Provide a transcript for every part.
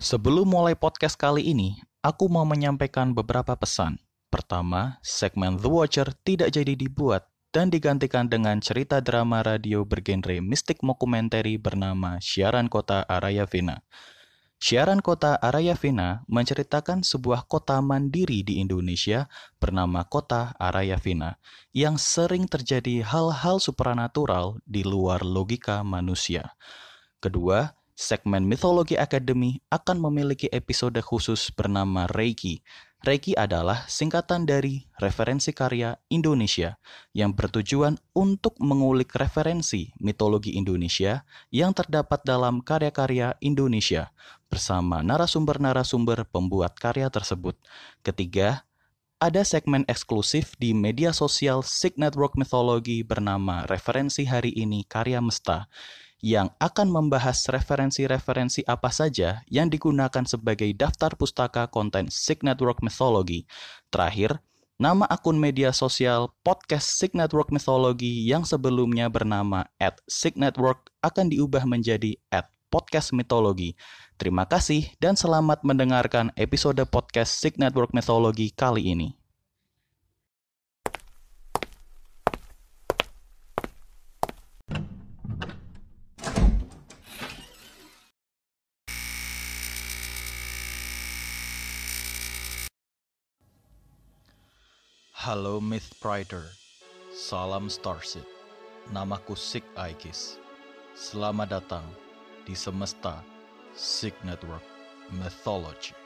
Sebelum mulai podcast kali ini, aku mau menyampaikan beberapa pesan. Pertama, segmen The Watcher tidak jadi dibuat dan digantikan dengan cerita drama radio bergenre mistik mockumentary bernama Siaran Kota Arayavina. Siaran Kota Arayavina menceritakan sebuah kota mandiri di Indonesia bernama Kota Arayavina yang sering terjadi hal-hal supranatural di luar logika manusia. Kedua, segmen Mitologi Academy akan memiliki episode khusus bernama Reiki Reiki adalah singkatan dari referensi karya Indonesia yang bertujuan untuk mengulik referensi mitologi Indonesia yang terdapat dalam karya-karya Indonesia bersama narasumber-narasumber pembuat karya tersebut. Ketiga, ada segmen eksklusif di media sosial Sig Network Mythology bernama Referensi Hari Ini Karya Mesta yang akan membahas referensi-referensi apa saja yang digunakan sebagai daftar pustaka konten Sig Network Mythology. Terakhir, nama akun media sosial podcast Sig Network Mythology yang sebelumnya bernama at Sig Network akan diubah menjadi at podcast mitologi. Terima kasih dan selamat mendengarkan episode podcast Sig Network Mythology kali ini. Halo Myth Prider, salam Starship. Namaku Sig Aikis. Selamat datang di semesta Sig Network Mythology.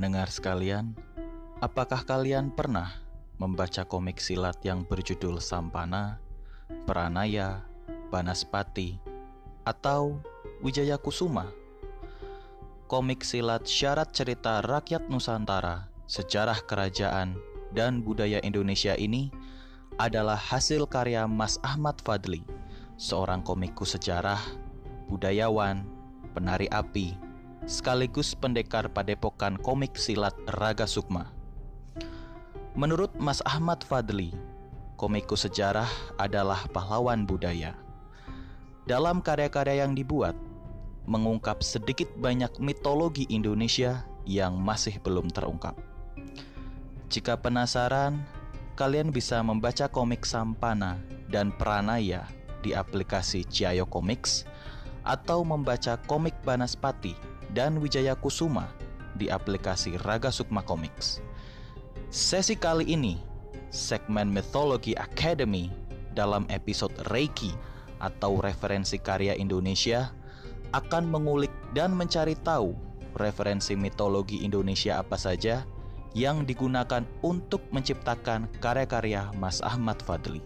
Pendengar sekalian, apakah kalian pernah membaca komik silat yang berjudul Sampana, Pranaya, Banaspati, atau Wijaya Kusuma? Komik silat syarat cerita rakyat Nusantara, sejarah kerajaan, dan budaya Indonesia ini adalah hasil karya Mas Ahmad Fadli, seorang komikus sejarah, budayawan, penari api, sekaligus pendekar padepokan komik silat Raga Sukma. Menurut Mas Ahmad Fadli, komikus sejarah adalah pahlawan budaya. Dalam karya-karya yang dibuat, mengungkap sedikit banyak mitologi Indonesia yang masih belum terungkap. Jika penasaran, kalian bisa membaca komik Sampana dan Pranaya di aplikasi Ciayo Comics atau membaca komik Banaspati dan Wijaya Kusuma di aplikasi Raga Sukma Comics. Sesi kali ini, segmen Mythology Academy dalam episode Reiki atau referensi karya Indonesia akan mengulik dan mencari tahu referensi mitologi Indonesia apa saja yang digunakan untuk menciptakan karya-karya Mas Ahmad Fadli.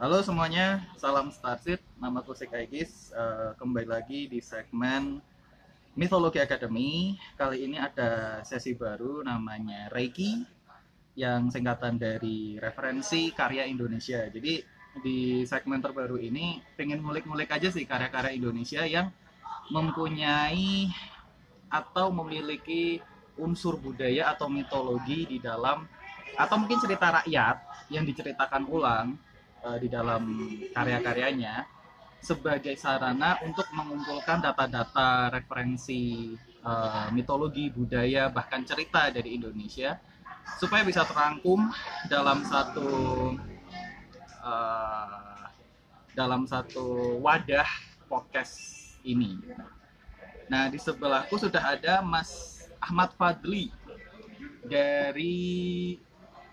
Halo semuanya, salam Starship. Nama aku Sik Aegis. Uh, kembali lagi di segmen Mythology Academy. Kali ini ada sesi baru namanya Reiki yang singkatan dari referensi karya Indonesia. Jadi di segmen terbaru ini pengen ngulik-ngulik aja sih karya-karya Indonesia yang mempunyai atau memiliki unsur budaya atau mitologi di dalam atau mungkin cerita rakyat yang diceritakan ulang uh, di dalam karya-karyanya sebagai sarana untuk mengumpulkan data-data referensi uh, mitologi, budaya, bahkan cerita dari Indonesia supaya bisa terangkum dalam satu uh, dalam satu wadah podcast ini. Nah, di sebelahku sudah ada Mas Ahmad Fadli dari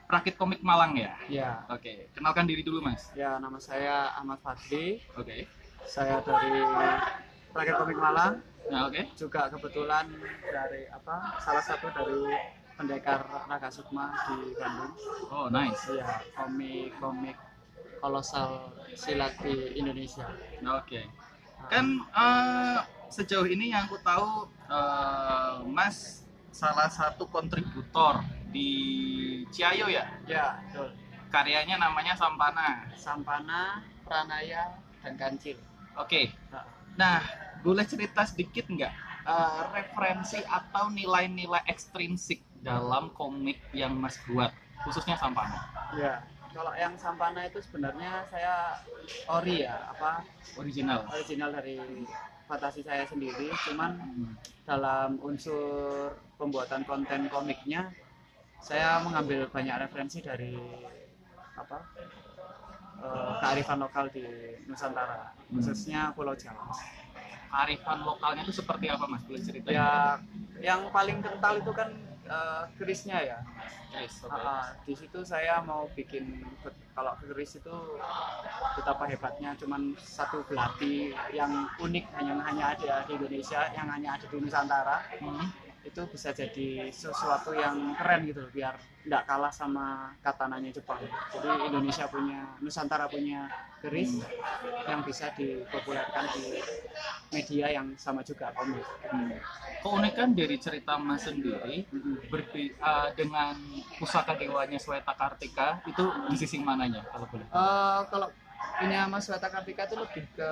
Rakit Komik Malang ya? Ya. Oke, kenalkan diri dulu Mas. Ya, nama saya Ahmad Fadli. Oke. Saya dari Rakit Komik Malang. Nah, oke. Juga kebetulan dari apa? Salah satu dari pendekar Naga Sukma di Bandung. Oh, nice. Iya, komik-komik kolosal silat di Indonesia. Oke. Kan uh, sejauh ini yang aku tahu uh, Mas salah satu kontributor di Ciayo ya? Ya, betul. Karyanya namanya Sampana. Sampana, Pranaya, dan Kancil. Oke. Nah, boleh cerita sedikit nggak uh, referensi atau nilai-nilai ekstrinsik dalam komik yang Mas buat, khususnya Sampana? Ya, kalau yang Sampana itu sebenarnya saya ori ya, apa? Original. Original dari fantasi saya sendiri, cuman hmm. dalam unsur pembuatan konten komiknya saya mengambil banyak referensi dari apa uh, kearifan lokal di Nusantara, hmm. khususnya Pulau Jawa. Kearifan lokalnya itu seperti apa mas? Boleh cerita? Ya, yang paling kental itu kan uh, kerisnya ya. Keris. Okay. Uh, di situ saya mau bikin kalau keris itu betapa hebatnya, cuman satu belati yang unik hanya hanya ada di Indonesia, yang hanya ada di Nusantara. Hmm itu bisa jadi sesuatu yang keren gitu loh biar tidak kalah sama katananya Jepang jadi Indonesia punya Nusantara punya keris hmm. yang bisa dipopulerkan di media yang sama juga komik hmm. keunikan dari cerita Mas sendiri hmm. berbi uh, dengan pusaka dewanya Sweta Kartika itu di sisi mananya kalau boleh uh, kalau punya Mas Sweta Kartika itu lebih ke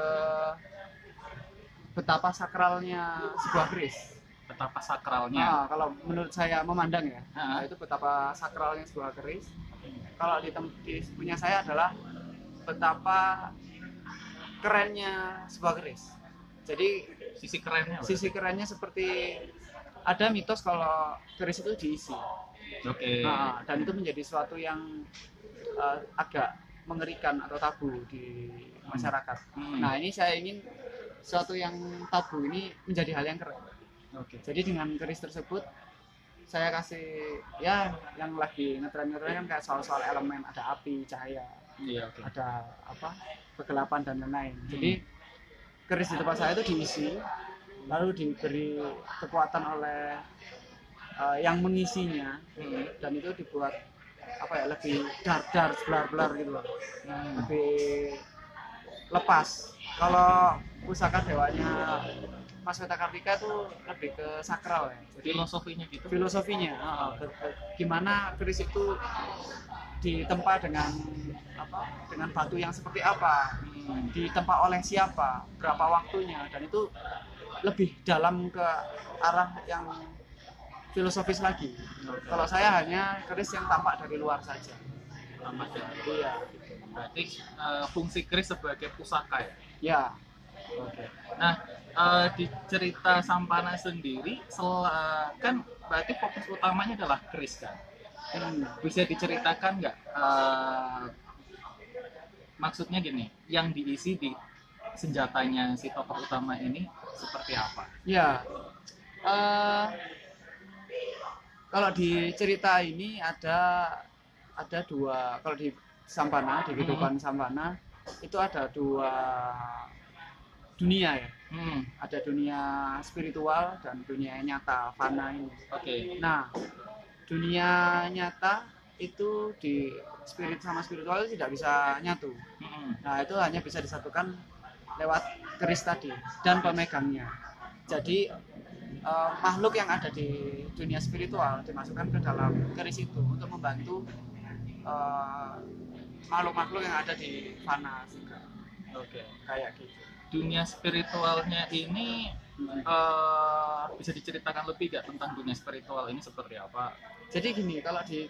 betapa sakralnya sebuah keris betapa sakralnya. Nah, kalau menurut saya memandang ya, nah, itu betapa sakralnya sebuah keris. Kalau di, di punya saya adalah betapa kerennya sebuah keris. Jadi sisi kerennya. Sisi kerennya seperti ada mitos kalau keris itu diisi. Oke. Okay. Nah, dan itu menjadi sesuatu yang uh, agak mengerikan atau tabu di masyarakat. Hmm. Nah, ini saya ingin sesuatu yang tabu ini menjadi hal yang keren Oke. Jadi dengan keris tersebut saya kasih ya yang lagi ngetren-ngetren kan kayak soal-soal elemen ada api, cahaya, iya, okay. ada apa kegelapan dan lain-lain. Hmm. Jadi keris di tempat saya itu diisi lalu diberi kekuatan oleh uh, yang mengisinya hmm. dan itu dibuat apa ya lebih dar-dar, belar-belar gitu loh. Hmm. Lebih lepas. Kalau pusaka dewanya Mas Weta Kartika tuh lebih ke sakral ya. Jadi filosofinya gitu. Filosofinya, uh, gimana keris itu ditempa dengan apa? Dengan batu yang seperti apa? Hmm. Ditempa oleh siapa? Berapa waktunya? Dan itu lebih dalam ke arah yang filosofis lagi. Okay. Kalau saya hanya keris yang tampak dari luar saja. Tampak dari iya. Berarti uh, fungsi keris sebagai pusaka ya? Ya. Oke. Okay. Nah, uh, di cerita Sampana sendiri sel, kan berarti fokus utamanya adalah keris kan? Hmm, bisa diceritakan nggak uh, maksudnya gini yang diisi di senjatanya si tokoh utama ini seperti apa? Ya uh, kalau di cerita ini ada ada dua kalau di Sampana di kehidupan hmm. Sampana itu ada dua dunia ya hmm. ada dunia spiritual dan dunia nyata fana ini oke okay. nah dunia nyata itu di spirit sama spiritual itu tidak bisa nyatu hmm. nah itu hanya bisa disatukan lewat keris tadi dan pemegangnya jadi uh, makhluk yang ada di dunia spiritual dimasukkan ke dalam keris itu untuk membantu uh, makhluk-makhluk yang ada di fana juga. Oke, okay. kayak gitu dunia spiritualnya ini uh, bisa diceritakan lebih gak tentang dunia spiritual ini seperti apa? Jadi gini, kalau di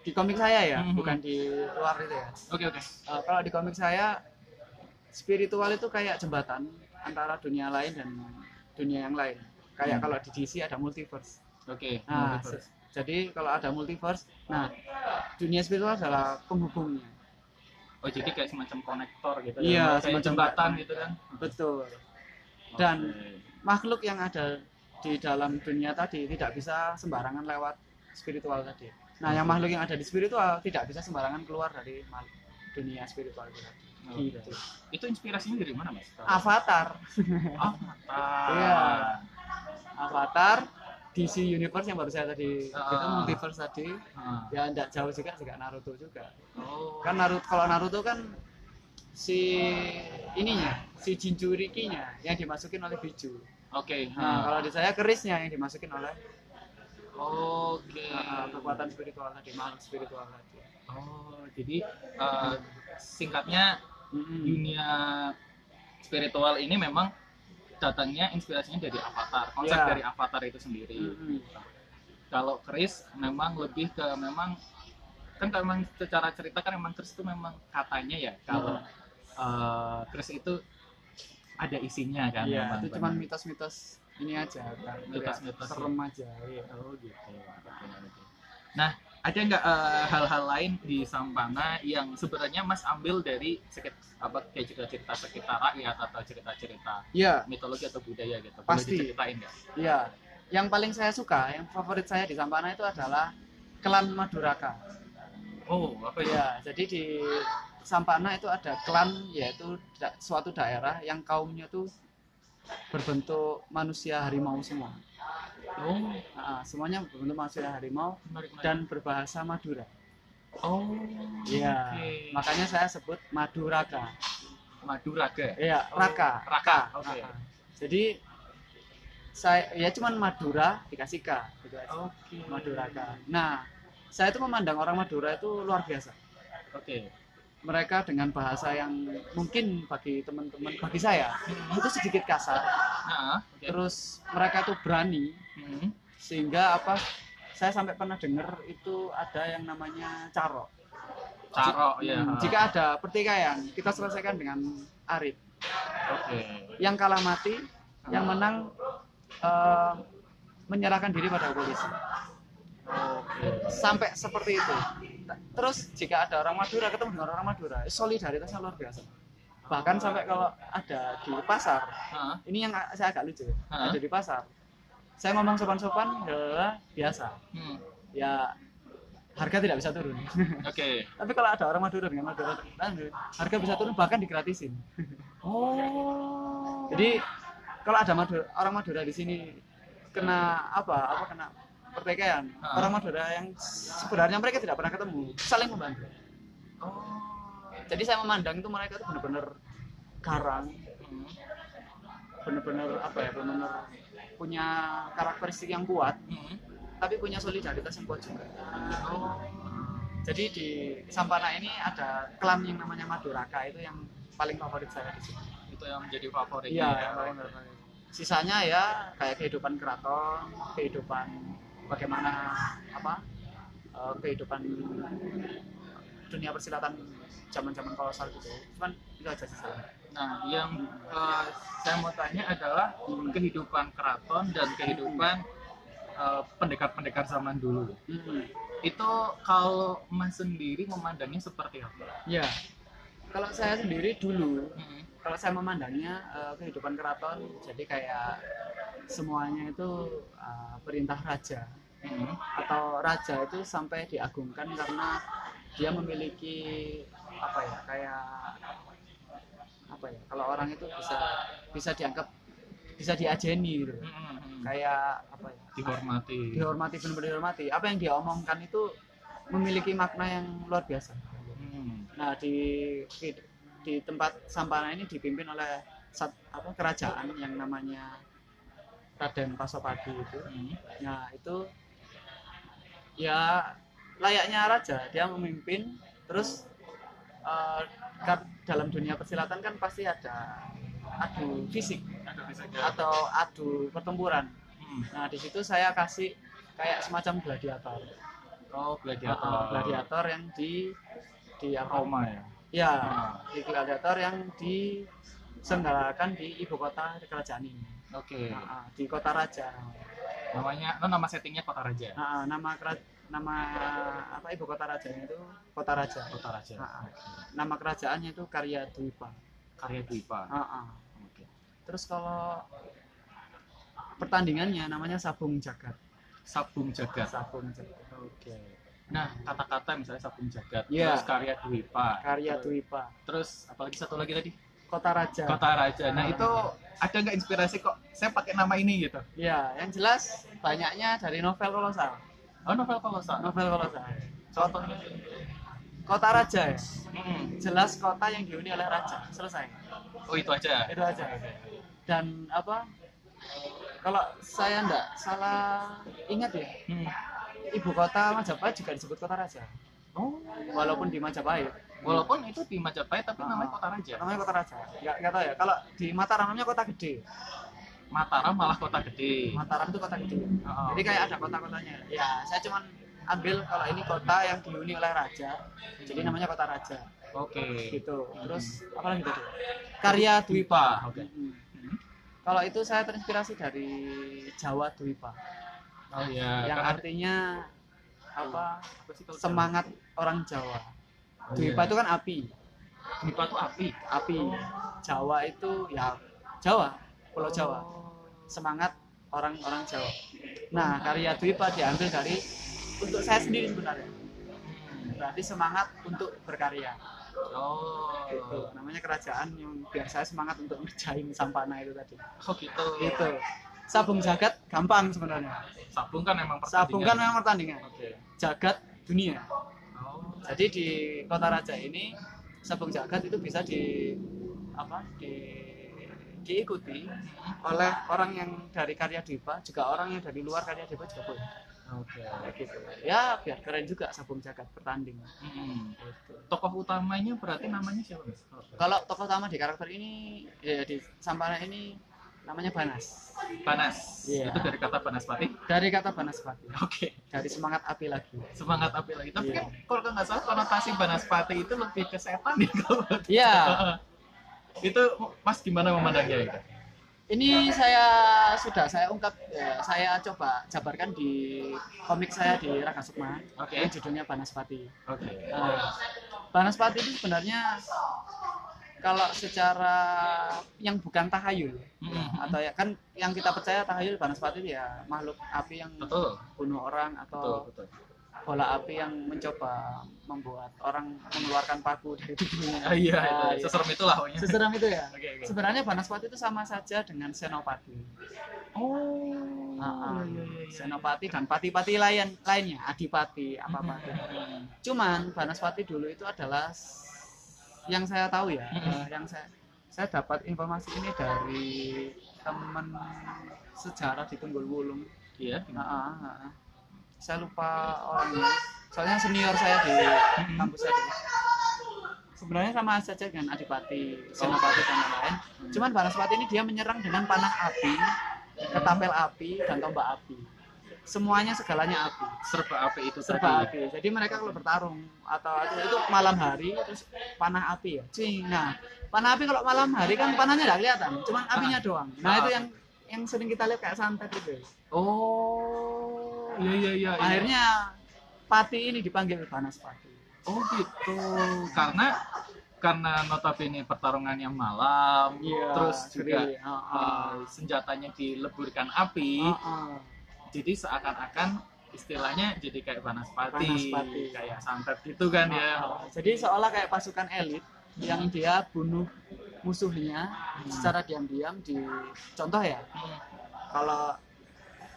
di komik saya ya, mm -hmm. bukan di luar itu ya. Oke okay, oke. Okay. Uh, kalau di komik saya spiritual itu kayak jembatan antara dunia lain dan dunia yang lain. Kayak Hmm. kalau di DC ada multiverse. Oke. Nah, multiverse. se- jadi kalau ada multiverse, nah dunia spiritual adalah penghubungnya. Oh jadi kayak semacam konektor gitu Iya, kayak semacam jembatan gitu kan. Betul. Dan Oke. makhluk yang ada di dalam dunia tadi tidak bisa sembarangan lewat spiritual tadi. Nah, yang makhluk yang ada di spiritual tidak bisa sembarangan keluar dari dunia spiritual itu tadi. Gitu. Itu inspirasinya dari mana mas? Avatar. Avatar. Iya. Avatar DC Universe yang baru saya tadi Ah. itu multiverse tadi Ah. ya tidak jauh juga juga Naruto juga Oh. kan Naruto kalau Naruto kan si ininya si Jinchurikinya yang dimasukin oleh Biju Oke. nah ah. kalau di saya kerisnya yang dimasukin oleh Oke. uh, kekuatan spiritual tadi makhluk spiritual tadi Oh, jadi eh, singkatnya dunia spiritual ini memang datangnya inspirasinya dari Avatar, konsep Iya. dari Avatar itu sendiri. Mm-mm. Kalau Chris memang lebih ke memang kan memang secara cerita kan memang Chris itu memang katanya ya kalau eh, Chris itu ada isinya kan. Iya, memang itu cuma benar. mitos-mitos ini aja kan Mitos-mitos, serem aja iya. Oh gitu. Nah, ada nggak eh, hal-hal lain di Sampana yang sebenarnya Mas ambil dari sekit apa kayak cerita-cerita sekitar rakyat atau cerita-cerita iya mitologi atau budaya gitu? Boleh Pasti. diceritain nggak? Iya, yang paling saya suka, yang favorit saya di Sampana itu adalah klan Maduraka. Oh, apa ya? Jadi di Sampana itu ada klan yaitu da- suatu daerah yang kaumnya tuh berbentuk manusia harimau semua. Oh, Nah, semuanya berbentuk manusia harimau menarik, menarik. dan berbahasa Madura. oh, Iya, oke. makanya saya sebut Maduraka. Maduraga. Iya, Oh, Raka. Raka, oke. Raka. Jadi saya ya cuman Madura dikasih K gitu aja. Oke. Maduraka. Nah, saya itu memandang orang Madura itu luar biasa. Oke. Mereka dengan bahasa yang mungkin bagi teman-teman, bagi saya itu sedikit kasar. Nah, oke. Terus mereka itu berani Hmm. sehingga apa? Saya sampai pernah dengar itu ada yang namanya caro. Caro ya. Hmm, Jika ada pertikaian, kita selesaikan dengan arit. Oke. Yang kalah mati, yang menang eh, menyerahkan diri pada polisi. Oke. sampai seperti itu. Terus jika ada orang Madura ketemu dengan orang Madura, solidaritasnya luar biasa. Bahkan sampai kalau ada di pasar, ini yang saya agak lucu, Hah? ada di pasar. Saya ngomong sopan-sopan, ya biasa. Hmm. Ya harga tidak bisa turun. Oke. Tapi kalau ada orang Madura dengan Madura, harga bisa turun bahkan digratisin. Oh. Jadi kalau ada Madura, orang Madura di sini kena apa? Apa kena pertikaian? Ah. Orang Madura yang sebenarnya mereka tidak pernah ketemu, saling membantu. Oh. Jadi saya memandang itu mereka itu benar-benar garang, Hmm. benar-benar apa ya, benar-benar punya karakteristik yang kuat, Hmm. tapi punya solidaritas yang kuat juga. Oh. Jadi di Sampana ini ada klan yang namanya Maduraka itu yang paling favorit saya di sini. Itu yang menjadi favorit. Iya, paling favorit. Sisanya ya kayak kehidupan keraton, kehidupan bagaimana apa eh, kehidupan dunia persilatan zaman-zaman kolosal gitu. Cuman itu aja sih. Nah, yang eh, saya mau tanya adalah kehidupan keraton dan kehidupan eh, pendekar-pendekar zaman dulu. Mm-mm. Itu kalau Mas sendiri memandangnya seperti apa? Ya, kalau saya sendiri dulu, Hmm. kalau saya memandangnya eh, kehidupan keraton, jadi kayak semuanya itu eh, perintah raja Hmm. atau raja itu sampai diagungkan karena dia memiliki apa ya kayak ya kalau orang itu bisa bisa dianggap bisa diajeni gitu Hmm, hmm. kayak apa ya dihormati. dihormati benar-benar dihormati apa yang dia omongkan itu memiliki makna yang luar biasa Hmm. Nah di di, di tempat Sampana ini dipimpin oleh sat, apa kerajaan yang namanya Raden Pasopati itu. Hmm. Nah itu ya layaknya raja dia memimpin terus kan dalam dunia persilatan kan pasti ada adu fisik ya. atau adu pertempuran. Hmm. Nah di situ saya kasih kayak semacam gladiator. Oh, gladiator. Uh, gladiator yang di di apa, Roma ya. Ya, Ah. di gladiator yang diselenggarakan di ibu kota kerajaan ini. Oke. Nah, di kota raja. Namanya, no, nama settingnya Kota Raja. Nah, nama nama apa ibu kota rajanya itu kota raja. Kota Raja. Ah. Oke. Nama kerajaannya itu Karya Dwipa. Karya Dwipa. Ah, ah. Oke. Terus kalau pertandingannya namanya Sabung Jagat. Sabung Jagat. Sabung Jagat. Oke. Nah, kata-kata misalnya Sabung Jagat, Iya. terus Karya Dwipa. Karya terus, Dwipa. terus apalagi satu lagi tadi? Kota Raja. Kota Raja. Nah, itu ada nggak inspirasi kok saya pakai nama ini gitu? Ya, yang jelas banyaknya dari novel kolosal. Oh, novel kolosal. Novel kolosal. Contohnya? Kota Raja ya. Mm-mm. Jelas kota yang dihuni oleh raja. Selesai. Oh, itu aja. Itu aja. Dan apa? Kalau saya ndak salah ingat ya, Hmm. ibu kota Majapahit juga disebut kota raja. Oh, Walaupun di Majapahit. walaupun itu di Majapahit tapi Ah. namanya Kota Raja. namanya kota raja. Nggak, nggak tahu ya. Kalau di Mataram namanya kota gede. Mataram malah kota gede. Mataram itu kota gede. Oh. Jadi kayak ada kota-kotanya. Ya, saya cuman ambil kalau ini kota yang dihuni oleh raja. Jadi namanya kota raja. Oke. Gitu. Terus apa lagi tadi? Karya Dwipa. Oke. Mm-mm. Hmm. Kalau itu saya terinspirasi dari Jawa Dwipa. Oh iya. yang ada- artinya apa? Semangat orang Jawa. Oh, Dwipa iya. itu kan api. Dwipa itu api. Api. Oh. Jawa itu ya Jawa, Pulau Jawa. Semangat orang-orang Jawa. Nah, karya Dwipa diambil dari untuk saya sendiri sebenarnya. Berarti semangat untuk berkarya. Oh. Gitu. Namanya kerajaan yang biar saya semangat untuk ngerjain sampana itu tadi. Oh gitu. Gitu. Sabung jagat gampang sebenarnya. Sabung kan emang Sabung kan memang pertandingan. Oke. Jagat dunia. Oh. Jadi di Kota Raja ini sabung jagat itu bisa di apa di diikuti oleh orang yang dari karya Dipa juga orang yang dari luar karya Dipa juga boleh Oke. Kayak gitu ya biar keren juga sabung jagat bertanding Hmm. gitu. Tokoh utamanya berarti namanya siapa kalau tokoh utama di karakter ini ya di Sampana ini namanya Banas Panas. Iya. Itu dari kata Banaspati. dari kata Banaspati Oke. dari semangat api lagi Semangat api lagi. Tapi Iya. kan kalau nggak salah konotasi Banaspati itu lebih ke setan ya kalau ya itu mas gimana memandangnya itu? ini saya sudah saya ungkap ya, saya coba jabarkan di komik saya di Raga Sukma Oke. yang judulnya Banaspati Oke. Nah, Banaspati itu sebenarnya kalau secara yang bukan tahayul Mhm. atau ya kan yang kita percaya tahayul Banaspati itu ya makhluk api yang Betul. bunuh orang Betul. atau Betul. Bola api yang mencoba membuat orang mengeluarkan paku dari tubuhnya. Ah, iya, Nah, itu. Seserem itulah pokoknya. Seseram itu ya. Oke, oke. Sebenarnya Banaspati itu sama saja dengan Senopati. Oh. Ah, ah. iya, iya, iya. Senopati dan pati-pati lain lainnya, adipati apa apa. Mhm. Cuman Banaspati dulu itu adalah yang saya tahu ya, Mm-mm. eh, yang saya saya dapat informasi ini dari teman sejarah di Tunggul Wulung. Iya. Ah, ah, ah, ah. Saya lupa orangnya. Soalnya senior saya di Mm-mm. kampus saya dulu. Sebenarnya sama saja dengan Adipati, Senopati dan lain-lain. Cuman Banaspati ini dia menyerang dengan panah api, ketapel api, dan tombak api. Semuanya segalanya api Serba api itu serba tadi. api. Jadi mereka kalau bertarung atau itu, itu malam hari terus panah api ya. Cing. Nah, panah api kalau malam hari kan panahnya nggak kelihatan, cuman apinya doang. Nah, Ah. itu yang yang sering kita lihat kayak santet itu. Oh. Iya iya iya. iya. Akhirnya Pati ini dipanggil Banaspati. Oh gitu. Karena karena notabene pertarungannya malam, Iya, terus juga. Ah, ah. uh, senjatanya dileburkan api, Ah, ah. jadi seakan-akan istilahnya jadi kayak Banaspati, Banaspati. kayak santet gitu kan ya. Ah, ah. Jadi seolah kayak pasukan elit yang dia bunuh musuhnya Hmm. secara diam-diam di contoh ya. Hmm. Kalau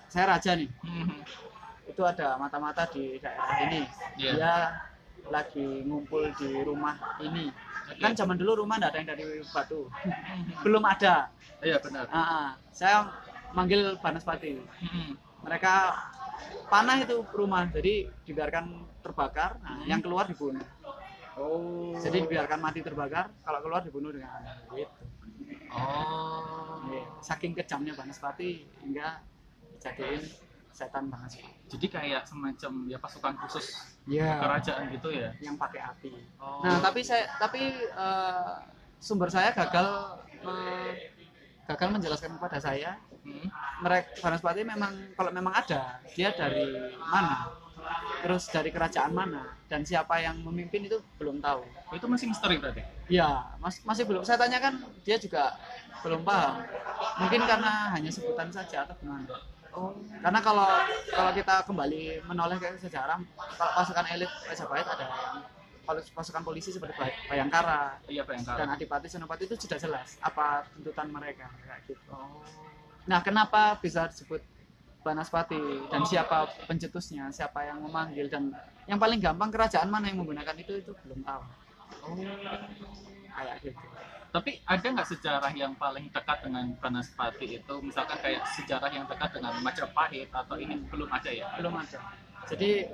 saya raja nih, Hmm. Itu ada mata-mata di daerah ini. Iya. Dia lagi ngumpul di rumah ini. Oke. Kan zaman dulu rumah ada yang dari batu, belum ada. Iya benar. Ah. saya manggil Banaspati. Hmm. Mereka panah itu rumah, jadi dibiarkan terbakar. Nah, Hmm. yang keluar dibunuh. Oh. Jadi dibiarkan mati terbakar, kalau keluar dibunuh dengan gitu. Oh. Iya. Saking kejamnya Banaspati hingga jadiin setan Banaspati. Jadi kayak semacam ya pasukan khusus Iya. kerajaan gitu ya. Yang pakai api. Oh. Nah, tapi saya tapi eh, sumber saya gagal me- gagal menjelaskan kepada saya Hmm. mereka Banaspati memang kalau memang ada dia dari mana terus dari kerajaan mana dan siapa yang memimpin itu belum tahu itu masih misteri berarti. ya mas, masih belum saya tanyakan dia juga belum paham mungkin karena hanya sebutan saja atau gimana Oh. karena kalau kalau kita kembali menoleh ke sejarah kalau pasukan elit Majapahit ada yang kalau pasukan polisi seperti Bay- Bayangkara Iya Bayangkara. dan Adipati Senopati itu sudah jelas apa tuntutan mereka kayak gitu Oh. Nah, kenapa bisa disebut Banaspati dan siapa pencetusnya, siapa yang memanggil dan yang paling gampang kerajaan mana yang menggunakan itu itu belum tahu. Oh. Kayak gitu. Tapi ada nggak sejarah yang paling dekat dengan Banaspati itu? Misalkan kayak sejarah yang dekat dengan Majapahit atau ini belum ada ya? Belum ada. Jadi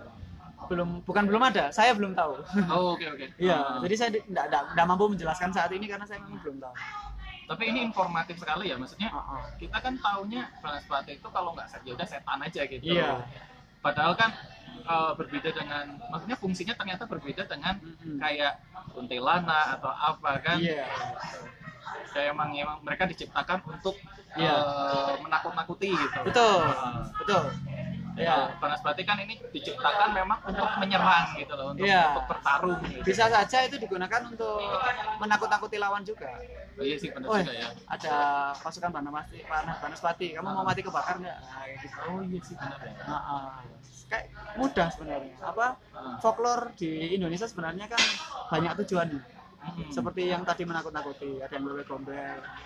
belum bukan belum ada, saya belum tahu. Oh oke oke. Iya, Ah. jadi saya tidak mampu menjelaskan saat ini karena saya memang belum tahu. Tapi ini informatif sekali ya, maksudnya Ah, ah. kita kan taunya Banaspati itu kalau nggak saja udah setan aja gitu. Iya. Padahal kan eh, berbeda dengan, maksudnya fungsinya ternyata berbeda dengan Mm-mm. kayak kuntilanak atau apa kan? Iya. Kayak emang emang mereka diciptakan untuk Iya. eh, menakut-nakuti gitu. Betul. Ah. Betul. Ya, Iya. Banaspati kan ini diciptakan memang untuk menyerang gitu loh, untuk, Iya. untuk bertarung gitu. Bisa saja itu digunakan untuk menakut-nakuti lawan juga. Oh, iya sih benar Oh, juga ya. ada pasukan Banaspati, Banaspati, kamu mau mati kebakar nggak? Nah, kayak gitu. Oh iya sih benar ya. Nah, ah. kayak mudah sebenarnya. Apa Ah. folklore di Indonesia sebenarnya kan banyak tujuannya. Hmm. Seperti yang tadi menakut-nakuti, ada yang wewe gombel.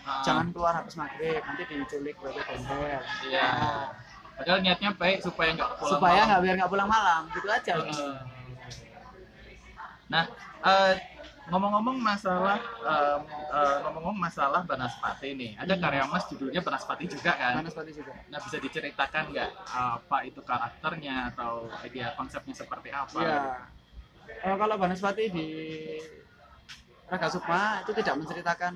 Ah. Jangan keluar habis maghrib, nanti diculik wewe gombel. Iya. Nah, Padahal niatnya baik supaya nggak pulang supaya malam. nggak biar nggak pulang malam, gitu aja. Heeh. Nah, eh, ngomong-ngomong masalah em, eh, ngomong-ngomong masalah Banaspati nih, ada Hmm. karya mas judulnya Banaspati juga kan. Banaspati juga. Nah, bisa diceritakan nggak apa itu karakternya atau dia konsepnya seperti apa? Iya. Eh, kalau Banaspati di Raga Sukma itu tidak menceritakan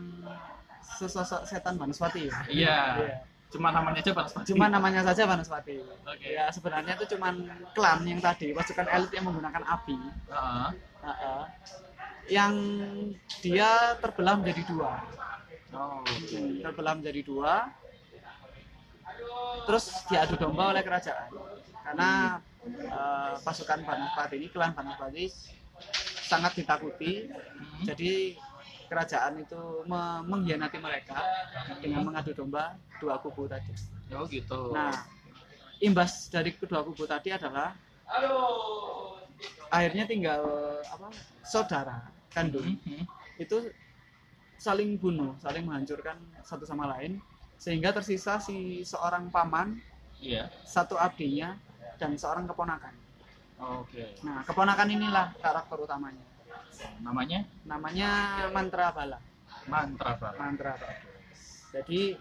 sesosok setan Banaspati. ya. Iya. Iya. Cuma namanya aja Banaspati. Cuma namanya saja Banaspati. Oke. Ya sebenarnya itu cuma klan yang tadi pasukan elit yang menggunakan api. Heeh. Heeh. yang dia terbelah menjadi dua. Oh, Hmm, terbelah menjadi dua. Terus diadu domba oleh kerajaan. Karena eh, pasukan Banaspati ini, klan Banaspati sangat ditakuti. Hmm. Jadi kerajaan itu me- mengkhianati mereka dengan mengadu domba dua kubu tadi. Oh gitu. Nah, imbas dari kedua kubu tadi adalah akhirnya tinggal apa saudara kandung Hmm, hmm. itu saling bunuh, saling menghancurkan satu sama lain sehingga tersisa si seorang paman, Iya. satu abdinya dan seorang keponakan. Oke. Nah, keponakan inilah karakter utamanya. Namanya Namanya Mantra Bala. mantra Bala. Mantra Bala. Jadi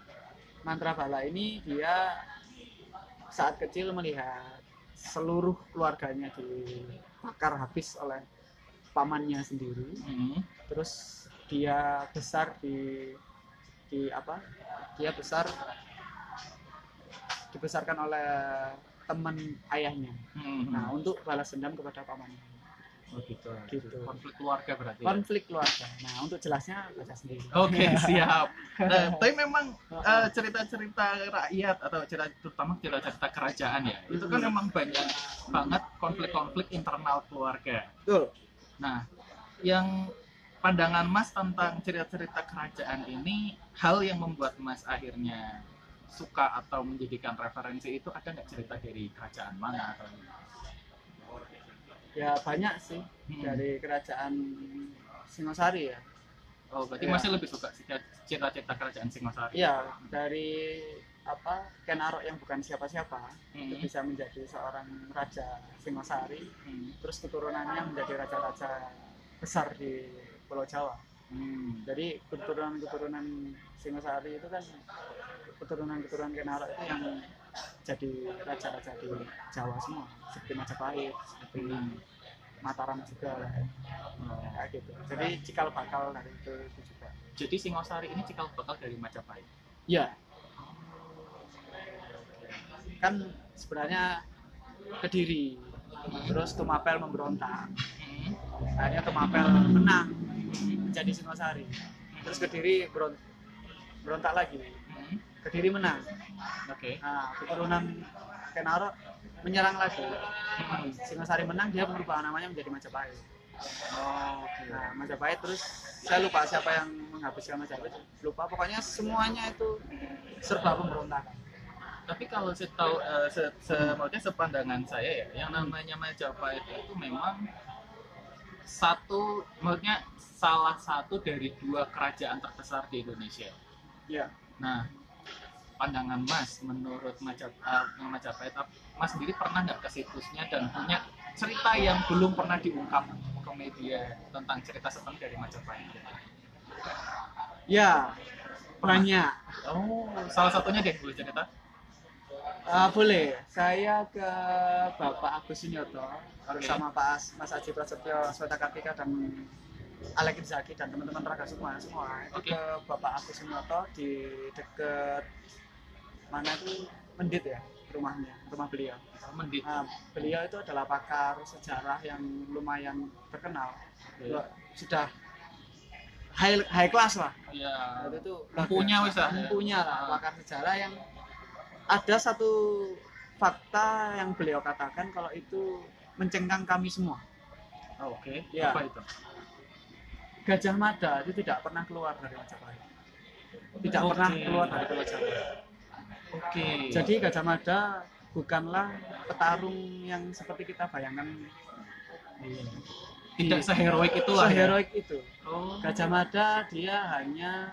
Mantra Bala ini dia saat kecil melihat seluruh keluarganya dibakar habis oleh pamannya sendiri. Hmm. Terus dia besar di di apa? Dia besar dibesarkan oleh teman ayahnya. Hmm. Nah, untuk balas dendam kepada pamannya. Oh gitu. Gitu. Konflik keluarga berarti. ya? Konflik keluarga. Nah, untuk jelasnya baca sendiri. Oke siap. Nah, tapi memang eh, cerita-cerita rakyat atau cerita terutama cerita-cerita kerajaan ya, itu kan Hmm. memang banyak banget konflik-konflik internal keluarga. Betul. Nah, yang pandangan Mas tentang cerita-cerita kerajaan ini, hal yang membuat Mas akhirnya suka atau menjadikan referensi itu ada nggak cerita dari kerajaan mana atau Ya banyak sih Hmm. dari kerajaan Singosari ya. oh berarti Ya. masih lebih suka cerita-cerita kerajaan Singosari Iya, dari apa Ken Arok yang bukan siapa-siapa itu Hmm. bisa menjadi seorang raja Singosari, Hmm. terus keturunannya menjadi raja-raja besar di Pulau Jawa. Hmm. Jadi keturunan-keturunan Singosari itu kan keturunan-keturunan Ken Arok itu yang jadi raja-raja di Jawa semua, seperti Majapahit, seperti Hmm. Mataram juga lah, Oh. kayak gitu. Jadi cikal bakal dari itu, itu juga. Jadi Singosari ini cikal bakal dari Majapahit. Iya. Kan sebenarnya Kediri terus Tumapel memberontak Hmm. akhirnya Tumapel menang menjadi Singosari terus Kediri beron- berontak lagi Hmm. Kediri menang Oke. nah keturunan Kenaro menyerang lagi Hmm. Singosari menang dia merubah namanya menjadi Majapahit Oh, Oke. nah Majapahit terus saya lupa siapa yang menghabiskan Majapahit lupa pokoknya semuanya itu serba pemberontakan Tapi kalau saya tahu, eh, se, se- maksudnya sepandangan saya ya, yang namanya Majapahit itu memang satu, maksudnya salah satu dari dua kerajaan terbesar di Indonesia. ya Nah, pandangan Mas menurut Majap- eh, Majapahit, ap- Mas sendiri pernah nggak ke situsnya dan punya cerita yang belum pernah diungkap ke media tentang cerita seperti dari Majapahit? ya banyak Oh, salah satunya deh boleh cerita? Ah, boleh saya ke Bapak Agus Sunyoto bersama Pak As, Mas Aji Prasetyo Sweta Kartika dan Alek Zaki dan teman-teman Raga semua semua itu Oke. ke Bapak Agus Sunyoto di deket mana itu Mendit ya rumahnya rumah beliau Mendit. Nah, beliau itu adalah pakar sejarah yang lumayan terkenal Oke. sudah high high class lah Ya, Nah, itu wis lah ya. Empunya lah Ah. pakar sejarah yang ada satu fakta yang beliau katakan kalau itu mencengkang kami semua Oh, Oke, Ya. apa itu? Gajah Mada itu tidak pernah keluar dari Majapahit tidak Oke. pernah keluar dari Pulau Jawa Oke. jadi Gajah Mada bukanlah petarung yang seperti kita bayangkan tidak seheroik itulah ya. seheroik itu Oh. Gajah Mada dia hanya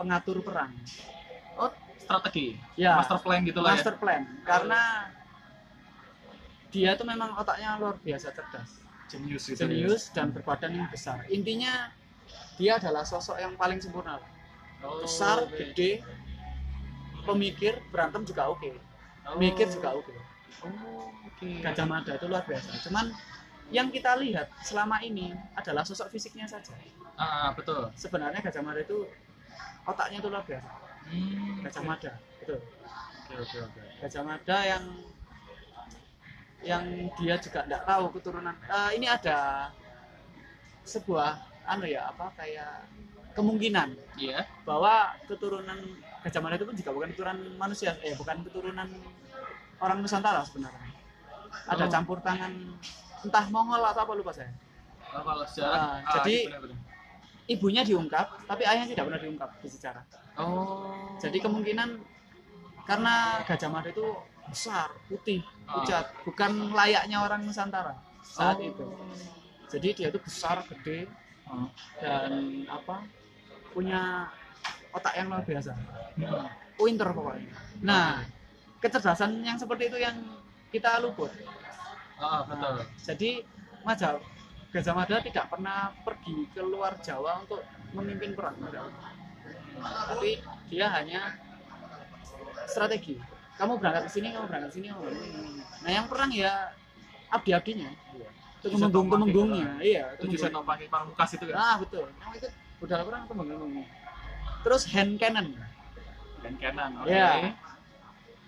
pengatur perang Oh, strategi. ya Master plan gitu lah ya. master plan karena dia tuh memang otaknya luar biasa cerdas Jenius gitu. jenius dan berbadan yang besar intinya dia adalah sosok yang paling sempurna Oh, besar oke. gede pemikir berantem juga oke Oh. mikir juga oke Oh, oke. Gajah Mada itu luar biasa cuman yang kita lihat selama ini adalah sosok fisiknya saja Ah, betul. sebenarnya Gajah Mada itu otaknya itu luar biasa Hmm, Gajah Mada betul Oke, oke, oke. Gajah Mada yang yang dia juga tidak tahu keturunan Eh, ini ada sebuah anu ya apa kayak kemungkinan Iya. bahwa keturunan Gajah Mada itu pun juga bukan keturunan manusia eh bukan keturunan orang Nusantara sebenarnya ada Oh. campur tangan entah Mongol atau apa lupa saya Oh, kalau sejarah. Ah, ah, jadi- iya, benar-benar. ibunya diungkap tapi ayahnya tidak pernah diungkap di sejarah Oh. jadi kemungkinan karena Gajah Mada itu besar putih Ah. pucat bukan layaknya orang Nusantara saat Oh. itu jadi dia itu besar gede Oh. dan apa punya otak yang luar biasa. Hmm. pinter pokoknya. Nah kecerdasan yang seperti itu yang kita luput. Ah, betul. Nah, jadi Maja Gajah Mada tidak pernah pergi keluar Jawa untuk memimpin perang. Tapi dia hanya strategi. Kamu berangkat ke sini kamu berangkat ke sini kamu berangkat ke sini. Nah yang perang ya abdi-abdinya. Tujuh temenggung setopaki temenggungnya iya set temenggung. pakai pamungkas itu kan. ah betul. Yang ikut budal perang temenggung terus hand cannon Dan kanan. Oke. Iya.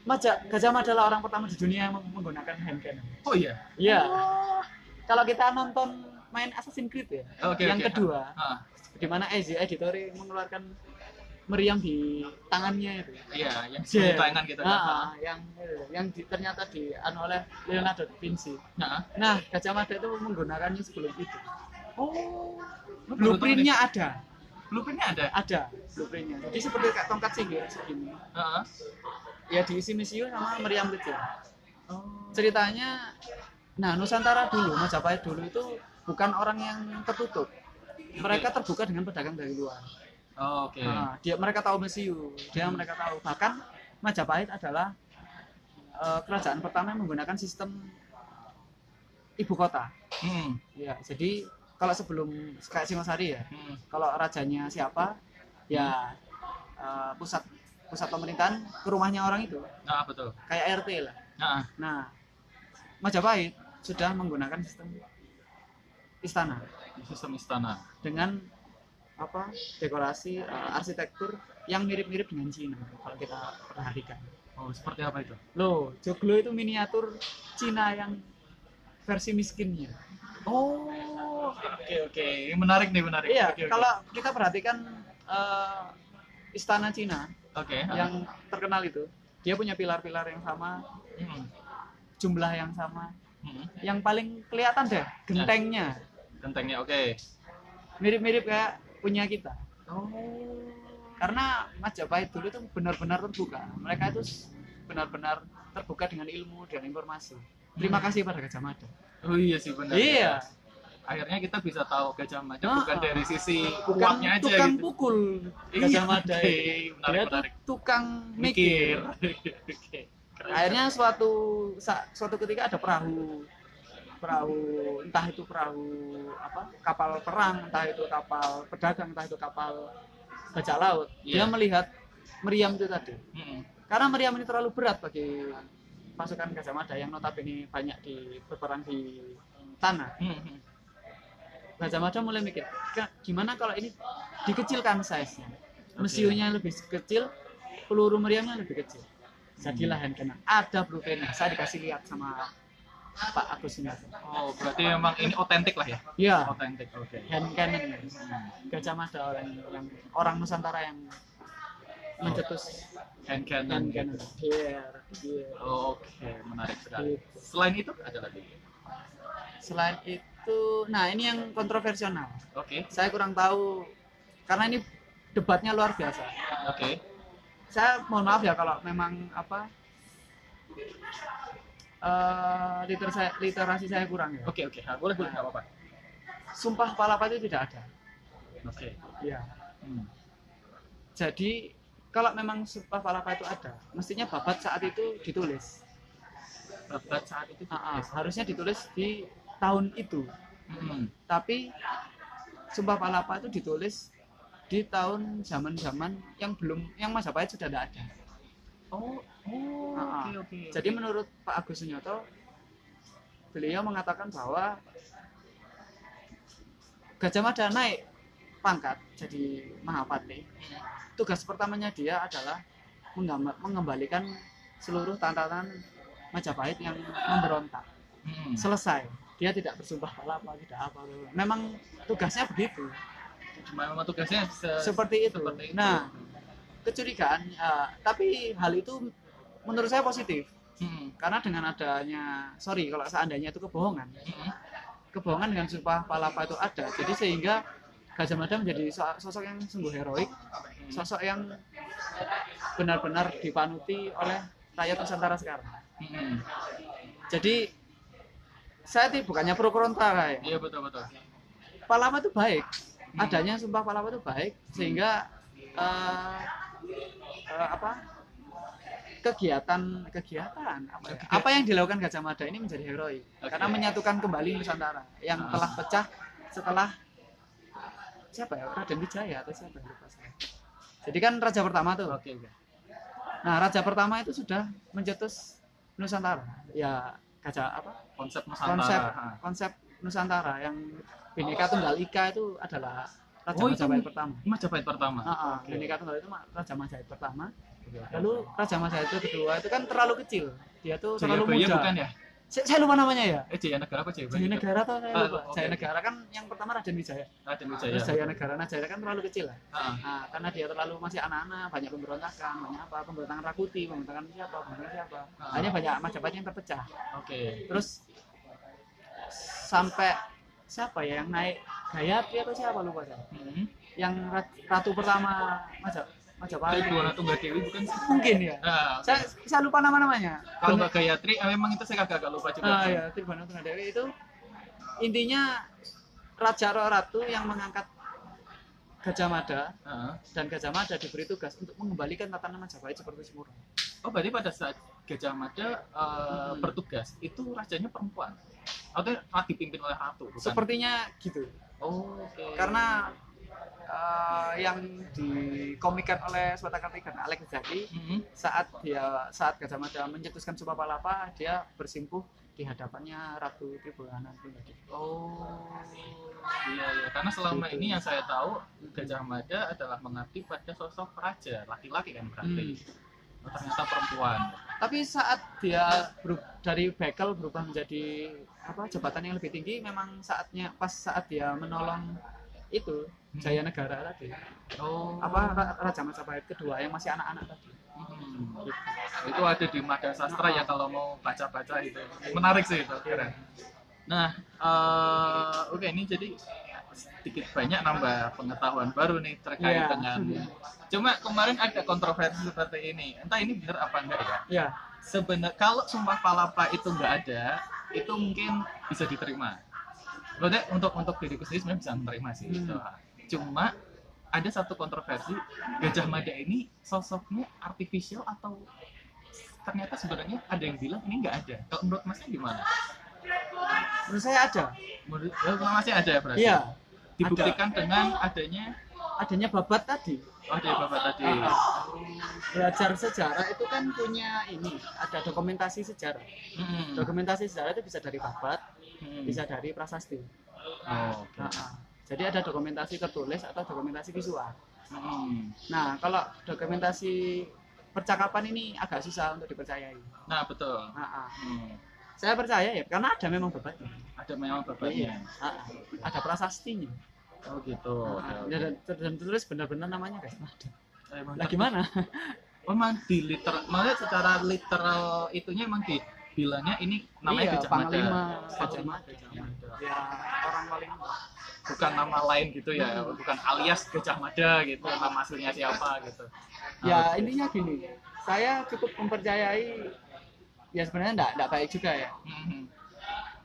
Maja, Gajah Mada adalah orang pertama di dunia yang menggunakan hand cannon Oh iya. Iya. Kalau kita nonton main Assassin's Creed ya, Oke, yang oke. kedua, Ah, di mana Ezio Auditore mengeluarkan meriam di tangannya itu. iya, yang Jet. sepuluh tangan gitu kan. Ah, ah, yang yang di- ternyata di anu oleh Leonardo da Vinci. Nah. Nah, Gajah Mada itu menggunakannya sebelum itu. Oh. Blueprintnya ada, Blueprintnya ada. ada blueprintnya. Jadi seperti kayak tongkat sihir segini. Heeh. Ya diisi misiu sama meriam kecil. Oh. Ceritanya, nah Nusantara dulu, Majapahit dulu itu bukan orang yang tertutup. Mereka terbuka dengan pedagang dari luar. Oh, Oke. Nah, dia mereka tahu mesiu, dia Hmm. mereka tahu. Bahkan Majapahit adalah eh, kerajaan pertama yang menggunakan sistem ibu kota. Hmm. Ya, jadi kalau sebelum kayak Singosari ya, Hmm. kalau rajanya siapa, ya eh, pusat pusat pemerintahan ke rumahnya orang itu, Nah, betul. kayak RT lah. Nah, Nah, Majapahit sudah menggunakan sistem istana sistem istana. dengan apa dekorasi eh, arsitektur yang mirip-mirip dengan Cina kalau kita perhatikan. Oh, seperti apa itu? Loh, joglo itu miniatur Cina yang versi miskinnya. Oh, oke oke. Menarik nih, menarik. Iya, oke. kalau kita perhatikan eh, istana Cina oke. yang terkenal itu, dia punya pilar-pilar yang sama, Hmm, jumlah yang sama. hmm. Yang paling kelihatan deh gentengnya, Gentengnya oke. mirip-mirip kayak punya kita. Oh. Karena Majapahit dulu itu benar-benar terbuka. Mereka itu benar-benar terbuka dengan ilmu dan informasi. Terima kasih pada Gajah Mada. Oh iya sih benar. Iya, Akhirnya kita bisa tahu Gajah Mada Ah, bukan dari sisi bukan uapnya aja tukang gitu. pukul Iya, Gajah Mada. oke. ini. Menarik, Dia menarik. tukang mikir. Mikir. Akhirnya suatu suatu ketika ada perahu perahu entah itu perahu apa kapal perang entah itu kapal pedagang entah itu kapal bajak laut dia Iya. melihat meriam itu tadi Hmm. karena meriam ini terlalu berat bagi pasukan Gajah Mada yang notabene banyak di berperang di tanah. Hmm, hmm. Gajah Mada mulai mikir "Ka- gimana kalau ini dikecilkan size nya mesionya lebih kecil peluru meriamnya lebih kecil. Jadilah hand cannon ada blueprintnya saya dikasih lihat sama Pak Agus ini. Oh, berarti memang ini otentik lah ya? ya Otentik, oke. hand cannon. Gajah Mada orang yang orang Nusantara yang mencetus Hand cannon. hand gitu. cannon Iya, iya. Oh, Oke, menarik sekali. Gitu. Selain itu ada lagi. selain itu nah ini yang kontroversial Oke, saya kurang tahu karena ini debatnya luar biasa oke. saya mohon maaf ya kalau memang apa eh literasi, literasi saya kurang ya Oke, oke. Nah, boleh, boleh, nggak apa-apa. sumpah palapa itu tidak ada Oke. Iya. Hmm. jadi kalau memang sumpah palapa itu ada mestinya babat saat itu ditulis Babat saat itu. Ah, ah, harusnya ditulis di tahun itu Hmm. tapi sumpah palapa itu ditulis di tahun zaman-zaman yang belum yang Majapahit sudah tidak ada Oh, oh, Ah, ah. oke, oke. Jadi menurut Pak Agus Sunyoto, beliau mengatakan bahwa Gajah Mada naik pangkat jadi Mahapati. Tugas pertamanya dia adalah mengembalikan seluruh tantangan Majapahit yang memberontak. Hmm. Selesai. Dia tidak bersumpah palapa, tidak apa. Memang tugasnya begitu. Cuma memang tugasnya se- Seperti itu. seperti itu. Nah, kecurigaan, ya, tapi hal itu menurut saya positif. Hmm. karena dengan adanya sorry kalau seandainya itu kebohongan Hmm. kebohongan dengan sumpah palapa itu ada jadi sehingga Gajah Mada menjadi so- sosok yang sungguh heroik sosok yang benar-benar dipanuti oleh rakyat Nusantara sekarang Hmm. jadi saya tidak bukannya pro kontra ya Iya betul betul. palapa itu baik Hmm. adanya sumpah palapa itu baik sehingga eh, eh, apa kegiatan kegiatan apa, ya? Apa yang dilakukan Gajah Mada ini menjadi heroik Oke. karena menyatukan kembali Nusantara yang Ah. telah pecah setelah siapa ya Raden Wijaya atau siapa lupa saya. Jadi kan raja pertama tuh. Oke oke. Nah raja pertama itu sudah mencetus Nusantara. Ya gajah apa? Konsep Nusantara. Konsep konsep Nusantara yang Bhinneka Tunggal Ika itu adalah raja Oh, itu Majapahit pertama. Majapahit pertama. Ah, ah, Oke. Bhinneka Tunggal itu raja Majapahit pertama. Oke. Lalu raja Majapahit itu kedua itu kan terlalu kecil. Dia tuh terlalu Jayabaya muda. bukan ya? Saya, saya lupa namanya ya. Eh Jaya Negara apa Jayabaya? Jaya Negara atau saya Ah, lupa. oke, Jaya oke. Negara kan yang pertama Raden Wijaya. Raden Wijaya. Terus Jaya Negara, nah Jaya kan terlalu kecil lah. Ah, Nah, karena dia terlalu masih anak-anak, banyak pemberontakan, banyak apa, pemberontakan Rakuti, pemberontakan siapa, pemberontakan siapa. Ah. Hanya banyak Majapahit yang terpecah. Oke. Terus sampai siapa ya yang naik Gayatri atau siapa lupa saya. Hmm. Yang rat- ratu pertama Majap Majapahit. Tribuna Tunggal Dewi bukan sih? Mungkin ya. Ah, oke. Saya, saya lupa nama-namanya. Kalau Bener- Mbak Gayatri, eh, memang itu saya agak lupa juga. Ah ya, Tribana Tunggadewi itu intinya raja ratu yang mengangkat Gajah Mada Ah. dan Gajah Mada diberi tugas untuk mengembalikan tatanan Majapahit seperti semula. Oh berarti pada saat Gajah Mada eh, Hmm. bertugas itu rajanya perempuan atau dipimpin oleh ratu bukan? Sepertinya gitu. Oh, oke. Karena eh, yang dikomikan oleh Sweta Kartika Alex Zaki Mhm. saat dia saat Gajah Mada mencetuskan Sumpah Palapa dia bersimpuh di hadapannya Ratu Tribulana Tunggadewi. Oh, iya iya. Karena selama Gitu. ini yang saya tahu Gajah Mada adalah mengabdi pada sosok raja laki-laki kan berarti. Hmm. Oh, ternyata perempuan. Tapi saat dia dari bekel berubah menjadi apa jabatan yang lebih tinggi, memang saatnya pas saat dia menolong itu Jaya Negara tadi. Oh. Apa Ra- Raja Majapahit kedua yang masih anak-anak tadi. Hmm. Itu ada di Mada Sastra ya kalau mau baca-baca itu. Menarik sih itu, keren. Nah, eh, oke ini jadi sedikit banyak nambah pengetahuan baru nih terkait Iya. dengan Cuma kemarin ada kontroversi seperti ini. Entah ini benar apa enggak ya. Ya, Sebenarnya kalau sumpah palapa itu enggak ada, itu mungkin bisa diterima. Maksudnya untuk untuk diriku sendiri sebenarnya bisa menerima sih Hmm. itu. Cuma ada satu kontroversi Gajah Mada ini sosoknya artifisial atau ternyata sebenarnya ada yang bilang ini enggak ada. Kalau menurut Masnya gimana? menurut saya ada. Menurut eh, Masnya ada ya berarti? Iya, Dibuktikan dengan adanya adanya babat tadi. oh ada bapak tadi. Ah. Belajar sejarah itu kan punya ini, ada dokumentasi sejarah. Hmm. Dokumentasi sejarah itu bisa dari babat, Hmm. bisa dari prasasti. Oh, oke. Ah, ah. Jadi ada dokumentasi tertulis atau dokumentasi visual. Hmm. Nah, kalau dokumentasi percakapan ini agak susah untuk dipercayai. Nah betul. Ah, ah. Hmm. Saya percaya ya, karena ada memang babatnya. Ada memang bapaknya. Ah, ah. Ada prasastinya. Oh gitu. Ah, Oke, ah. oke. Dan, tertulis benar-benar namanya guys. Emang Lah gimana? Oh, emang di literal, maksudnya secara literal itunya emang dibilangnya ini namanya iya, Gajah Mada. Panglima Gajah Mada. Gajah Mada. Ya, orang paling Bukan nama lain gitu ya, Hmm. bukan alias Gajah Mada gitu, nama aslinya siapa gitu. ya intinya gini saya cukup mempercayai ya sebenarnya enggak, enggak baik juga ya Hmm.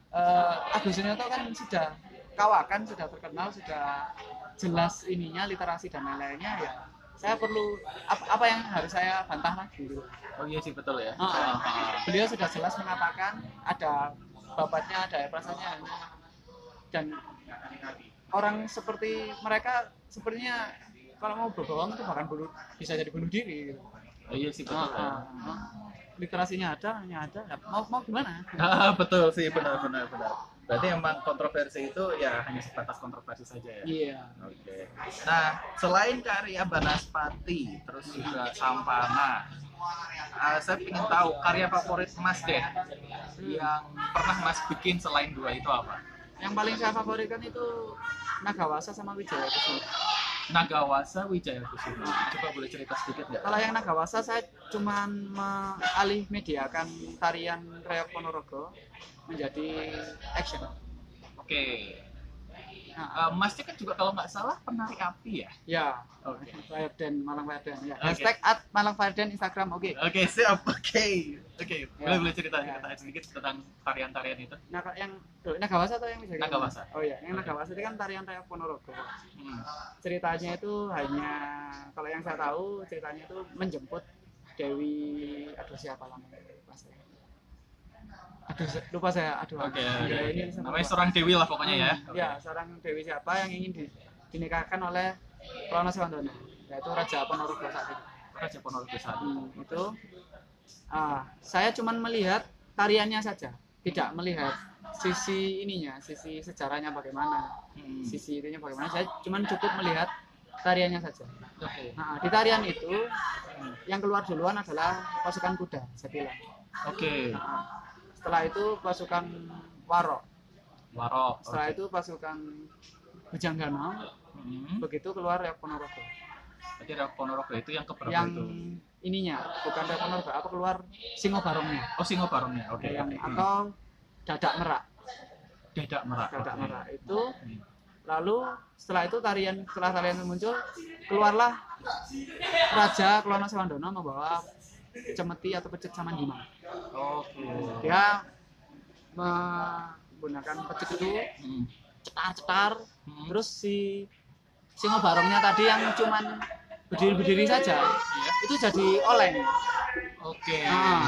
Eh, Agus Sunyoto kan sudah kawakan sudah terkenal sudah jelas ininya literasi dan lain-lainnya ya saya perlu apa, apa yang harus saya bantah lagi gitu. Oh iya sih betul ya. Ah. beliau sudah jelas mengatakan ada bapaknya ada prasanya dan orang seperti mereka sepertinya kalau mau berbohong itu bahkan bunuh, bisa jadi bunuh diri gitu. Oh iya sih betul Ah, ya. literasinya ada, hanya ada. Mau mau gimana? Ah, betul sih benar benar benar. Berarti emang kontroversi itu ya hanya sebatas kontroversi saja ya. Iya. Oke. Nah, selain karya Banaspati, terus juga Sampana, uh, saya ingin tahu karya favorit Mas deh yang pernah Mas bikin selain dua itu apa? Yang paling saya favoritkan itu Nagawasa sama Wijaya Kusuma. Nagawasa Wijaya Kusuma. Coba boleh cerita sedikit nggak? Kalau yang Nagawasa saya cuman mengalih mediakan tarian Reok Ponorogo menjadi action. Oke. Nah, Uh, Masnya kan juga kalau nggak salah penari api ya? ya, Oke. Fireden, Malang Fireden. Ya. Oke. Hashtag at Malang Fireden Instagram, oke. Oke, siap. Oke. Oke, boleh Ya. boleh cerita Ya. cerita sedikit tentang tarian-tarian itu. Nah, yang oh, Nagawasa atau yang Kusuma? Nagawasa. Oh iya, yang Nagawasa itu kan tarian Reok Ponorogo. Hmm. ceritanya itu hanya kalau yang saya tahu ceritanya itu menjemput Dewi aduh siapa namanya aduh lupa saya aduh Oke, iya, oke, ini oke. saya Namanya lupa. seorang dewi lah pokoknya ya. Hmm, ya seorang Dewi siapa yang ingin di- dinikahkan oleh Prono Sewandono yaitu Raja Ponorogo saat itu Raja Ponorogo satu. Hmm, itu ah, saya cuman melihat tariannya saja tidak melihat sisi ininya sisi sejarahnya bagaimana Hmm. sisi itunya bagaimana saya cuman cukup melihat tariannya saja Oke. Nah, di tarian itu yang keluar duluan adalah pasukan kuda, saya bilang. Oke. Nah, setelah itu pasukan Warok, Warok. setelah oke. itu pasukan Bujanggana, Hmm. begitu keluar Reok Ponorogo. Jadi Reok Ponorogo itu yang keberapa yang itu? ininya bukan Reok Ponorogo, apa keluar Singo Barongnya, Oh Singo Barongnya. Oke. yang oke. atau Dadak Merak, Dadak Merak. Dadak oke. Merak itu. Hmm. Lalu setelah itu tarian setelah tarian muncul, keluarlah Raja Klono Sewandono membawa cemeti atau pecet sama Dimas. Dia menggunakan pecuk itu Hmm. cetar-cetar Hmm. terus si singo barongnya tadi yang cuman berdiri-berdiri saja Iya. itu jadi oleng Oke. Nah,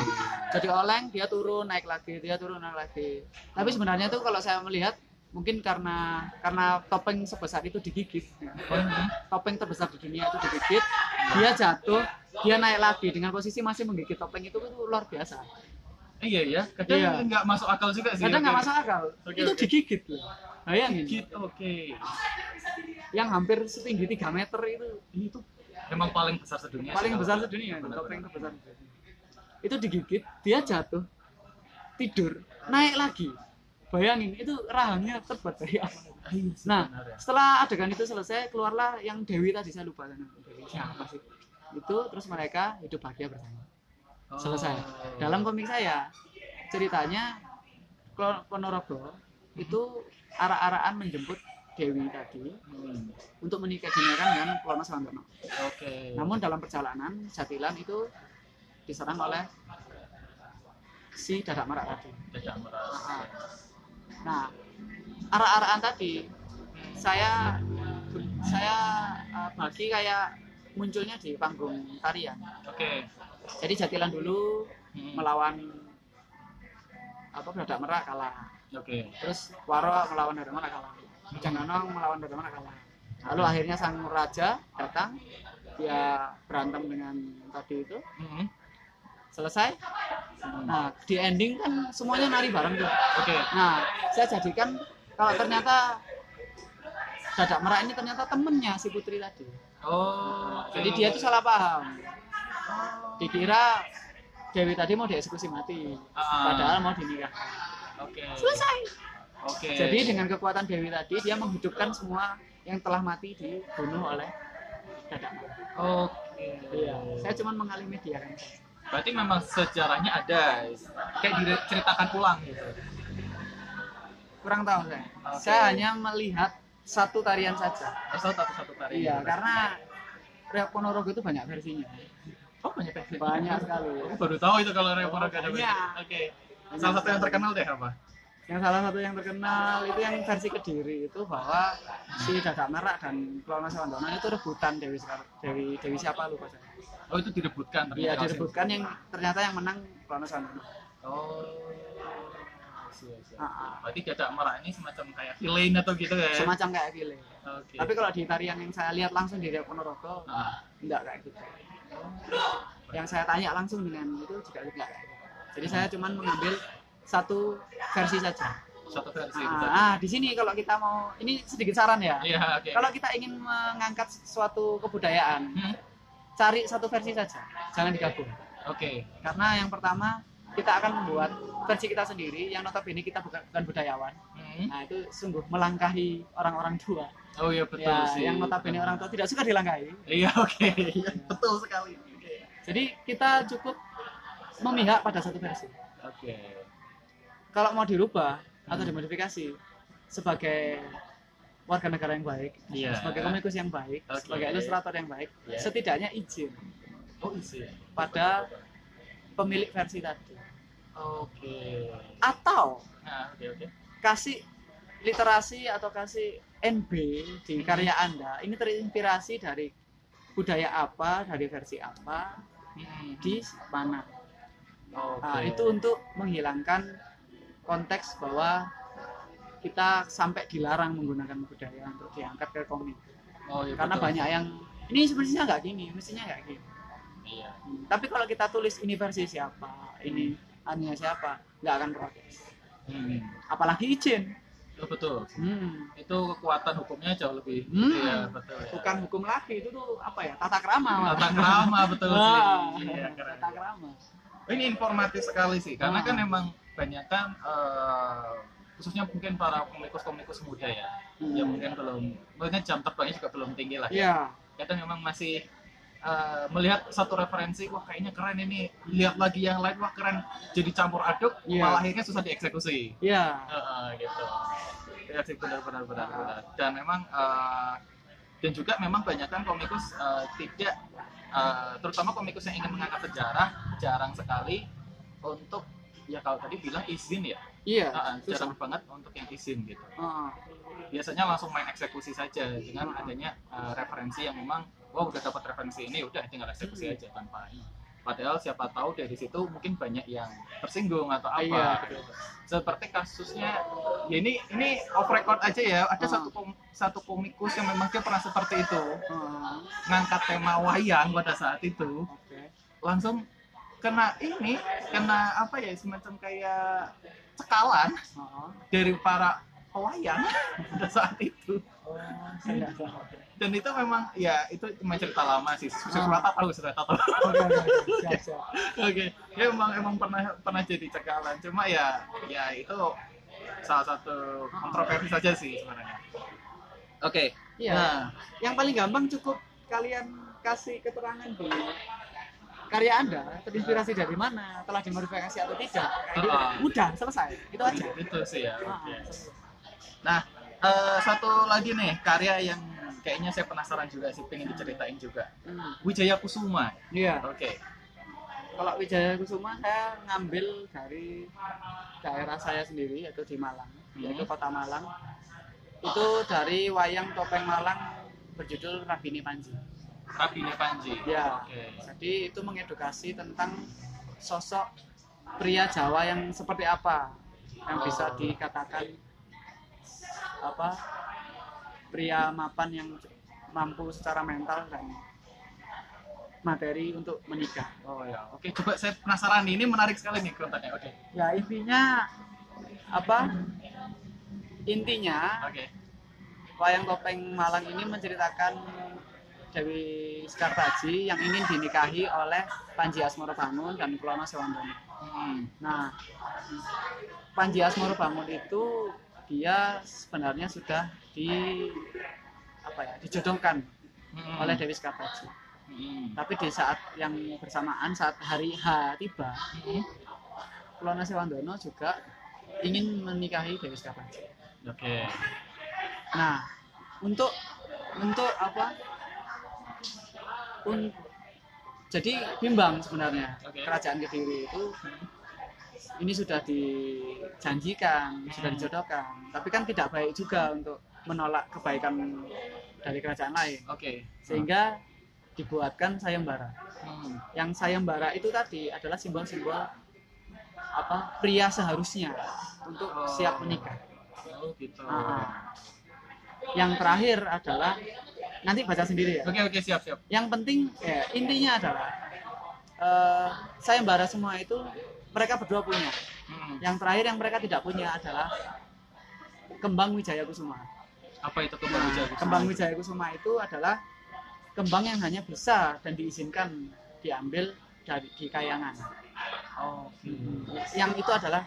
jadi oleng dia turun naik lagi dia turun naik lagi tapi sebenarnya itu kalau saya melihat mungkin karena karena topeng sebesar itu digigit Hmm. topeng terbesar di dunia itu digigit dia jatuh dia naik lagi dengan posisi masih menggigit topeng itu itu luar biasa Iya ya. Kadang Iya. nggak masuk akal juga sih. kadang nggak masuk akal Oke, itu oke. digigit loh bayangin Gitu. Oke. yang hampir setinggi 3 meter itu Itu Emang paling besar sedunia. paling besar sedunia topeng terbesar itu digigit dia jatuh tidur naik lagi bayangin itu rahangnya terbuat dari apa Ah, iya, Nah, sebenarnya. setelah adegan itu selesai keluarlah yang Dewi tadi saya lupa Dewi siapa sih itu terus mereka hidup bahagia bersama Oh. selesai dalam komik saya ceritanya Ponorogo itu arah-arahan menjemput Dewi tadi Hmm, untuk menikah dinikan dengan Klono Sawandono Oke. namun dalam perjalanan Jatilan itu diserang oleh si Dadak Merak tadi merasa. nah arah-arahan tadi saya saya uh, bagi kayak munculnya di panggung tarian Oke. Jadi Jatilan dulu Hmm, melawan apa Dadak Merak kalah. Oke. terus Waro melawan Dadak Merak kalah. Janganong melawan Dadak Merak kalah. Lalu akhirnya sang raja datang. Dia berantem dengan tadi itu. Hmm, selesai. Hmm. nah di ending kan semuanya nari bareng tuh. Oke. nah saya jadikan kalau ternyata Dadak Merak ini ternyata temennya si Putri tadi. Oh. jadi dia tuh salah paham dikira Dewi tadi mau dieksekusi mati Ah. padahal mau dinikahkan Oke. selesai Oke. jadi dengan kekuatan Dewi tadi dia menghidupkan semua yang telah mati dibunuh oleh Dadak Oke. iya saya cuma mengalami dia kan Berarti memang sejarahnya ada, kayak diceritakan ulang gitu. kurang tahu saya Oke. saya hanya melihat satu tarian saja Asal satu-satu tari. iya karena Reok Ponorogo itu banyak versinya Oh banyak versi. banyak sekali Aku baru tahu itu kalau ada versi. Banyak. Oke. Salah satu yang terkenal deh apa? yang salah satu yang terkenal itu yang versi kediri itu bahwa si Dadak Merak dan Klono Sawandono itu rebutan Dewi Sekar- Dewi Dewi siapa lupa saya Oh itu direbutkan iya direbutkan yang ternyata yang menang Klono Sawandono Oh. Iya, iya. Ah, ah. Berarti Dadak Merah ini semacam kayak villain atau gitu ya? semacam kayak gile Oke. tapi kalau di tarian yang saya lihat langsung di Ponorogo Ah. enggak kayak gitu yang saya tanya langsung dengan itu juga tidak jadi saya cuma mengambil satu versi saja. Satu versi ah, ah, di sini kalau kita mau ini sedikit saran ya. Iya, oke. kalau kita ingin mengangkat suatu kebudayaan Hmm, cari satu versi saja. Jangan digabung. Oke. karena yang pertama kita akan membuat versi kita sendiri yang notabene kita bukan, bukan budayawan. Hmm. nah itu sungguh melangkahi orang-orang tua Oh iya betul ya, sih. yang notabene orang tua tidak suka dilangkahi Iya oke. Iya, betul sekali. Jadi kita cukup memihak pada satu versi Oke. kalau mau dirubah atau dimodifikasi sebagai warga negara yang baik, Iya. sebagai komikus yang baik, Oke. sebagai ilustrator yang baik, Iya. setidaknya izin Oh isi. pada pemilik versi tadi. Oke. Atau Nah, oke oke. kasih literasi atau kasih NB di karya Anda. Ini terinspirasi dari budaya apa, dari versi apa, Hmm. di mana. Oke. Nah, itu untuk menghilangkan konteks bahwa kita sampai dilarang menggunakan budaya untuk diangkat ke komik. Oh iya. Karena betul. banyak yang ini mestinya nggak gini, mestinya nggak gini. Iya. Hmm, Tapi kalau kita tulis ini versi siapa, ini anunya siapa, nggak akan protes. Hmm. Apalagi izin. Oh, betul. Hmm, Itu kekuatan hukumnya jauh lebih. Hmm. Iya betul. Ya. bukan hukum lagi itu tuh apa ya tata krama. Tata krama betul sih. Iya, keren. tata krama. Ini informatif sekali sih, karena Ah. kan emang banyak kan eh, khususnya mungkin para komikus-komikus muda ya, Hmm. yang mungkin belum, mungkin jam terbangnya juga belum tinggi lah. Iya. Kadang memang masih eh, melihat satu referensi, wah kayaknya keren ini, lihat lagi yang lain, wah keren, jadi campur aduk, Iya. malah akhirnya susah dieksekusi. Iya. Heeh, gitu. Ya sih benar-benar benar benar. Dan memang eh, dan juga memang banyak kan komikus eh, tidak eh, terutama komikus yang ingin mengangkat sejarah jarang sekali untuk ya kalau tadi bilang izin ya. Iya. Susah. jarang banget untuk yang izin gitu. Heeh. Biasanya langsung main eksekusi saja dengan adanya eh, referensi yang memang wah udah dapat referensi ini udah tinggal eksekusi Hmm. aja tanpa ini. Padahal siapa tahu dari situ mungkin banyak yang tersinggung atau apa. Iya. Seperti kasusnya ya ini ini off record aja ya. Ada Hmm. satu kom- satu komikus yang memang dia pernah seperti itu Heeh. ngangkat tema wayang pada saat itu Oke. langsung kena ini kena apa ya semacam kayak cekalan Heeh. dari para pewayang pada saat itu Oh. Dan itu memang ya itu cuma cerita lama sih Surata tahu Surata tahu Oke, ya emang emang pernah pernah jadi cekalan. Cuma ya ya itu salah satu kontroversi saja sih sebenarnya. Oke. Iya. Nah, Yang paling gampang cukup kalian kasih keterangan di karya Anda terinspirasi dari mana, telah dimodifikasi atau tidak. Jadi, Ah. mudah, selesai. Itu aja. itu sih ya. Ah, Oke. selesai. Nah, eh, satu lagi nih karya yang kayaknya saya penasaran juga sih pengen diceritain juga. Hmm. Wijaya Kusuma. Iya. Oke. Kalau Wijaya Kusuma saya ngambil dari daerah saya sendiri yaitu di Malang, yaitu Hmm. kota Malang. Itu dari wayang topeng Malang berjudul Rabini Panji. Rabine Panji. Ya. Oke. Jadi itu mengedukasi tentang sosok pria Jawa yang seperti apa yang bisa dikatakan apa pria mapan yang mampu secara mental dan materi untuk menikah. Oh ya. Oke, coba saya penasaran nih. Ini menarik sekali nih kontennya. Oke. Ya intinya apa? Intinya Oke. wayang topeng Malang ini menceritakan Dewi Sekartaji yang ingin dinikahi oleh Panji Asmoro Bangun dan Kulono Sewandono. Hmm. Nah, Panji Asmoro Bangun itu dia sebenarnya sudah di apa ya dijodohkan Hmm. oleh Dewi Sekartaji. Hmm. Tapi di saat yang bersamaan saat hari H tiba, Hmm. Kulono Sewandono juga ingin menikahi Dewi Sekartaji. Oke. Nah, untuk untuk apa? Un, jadi bimbang sebenarnya Oke. kerajaan Kediri itu ini sudah dijanjikan, sudah Hmm. dijodohkan, tapi kan tidak baik juga untuk menolak kebaikan dari kerajaan lain, Oke. sehingga dibuatkan sayembara. Hmm. Yang sayembara itu tadi adalah simbol-simbol apa pria seharusnya untuk Oh. siap menikah. Oh gitu. Ah, Yang terakhir adalah nanti baca sendiri ya. Oke oke siap siap. Yang penting ya, intinya adalah eh sayembara semua itu mereka berdua punya. Hmm. Yang terakhir yang mereka tidak punya adalah kembang Wijaya Kusuma. Apa itu kembang Nah, Wijaya Kusuma? kembang Wijaya Kusuma itu adalah kembang yang hanya bisa dan diizinkan diambil dari di kayangan. Oh, oke. Yang itu adalah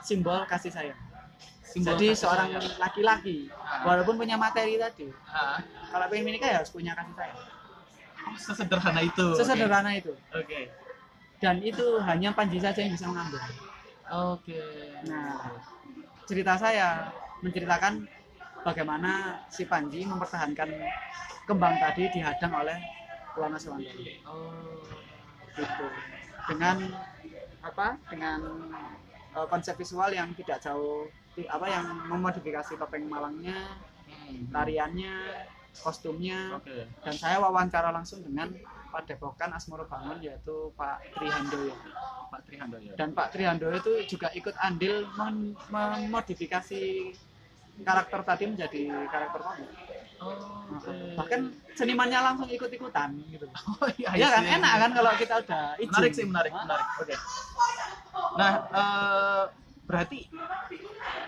simbol kasih sayang. Simbol Jadi kasih seorang laki-laki walaupun punya materi tadi, Ah, kalau pengen menikah ya harus punya kasih sayang. oh, sesederhana itu. Sesederhana itu. Oke. Dan itu hanya Panji saja yang bisa mengambil. Oke. Nah, cerita saya menceritakan bagaimana si Panji mempertahankan kembang tadi dihadang oleh Kulono Sewandono. Oh. Gitu. Dengan apa? Dengan eh, konsep visual yang tidak jauh apa yang memodifikasi topeng Malangnya, Hmm. tariannya, kostumnya, Oke. dan saya wawancara langsung dengan Padepokan Asmoro Bangun yaitu Pak Trihandoyo. Pak Trihandoyo. dan Pak Trihandoyo itu juga ikut andil memodifikasi karakter tadi menjadi karakter komik. Oh. Bahkan senimannya langsung ikut-ikutan gitu. Oh, iya, Iya kan sih. enak kan kalau kita udah izin. Menarik sih, menarik, menarik. Oke. Nah, eh, berarti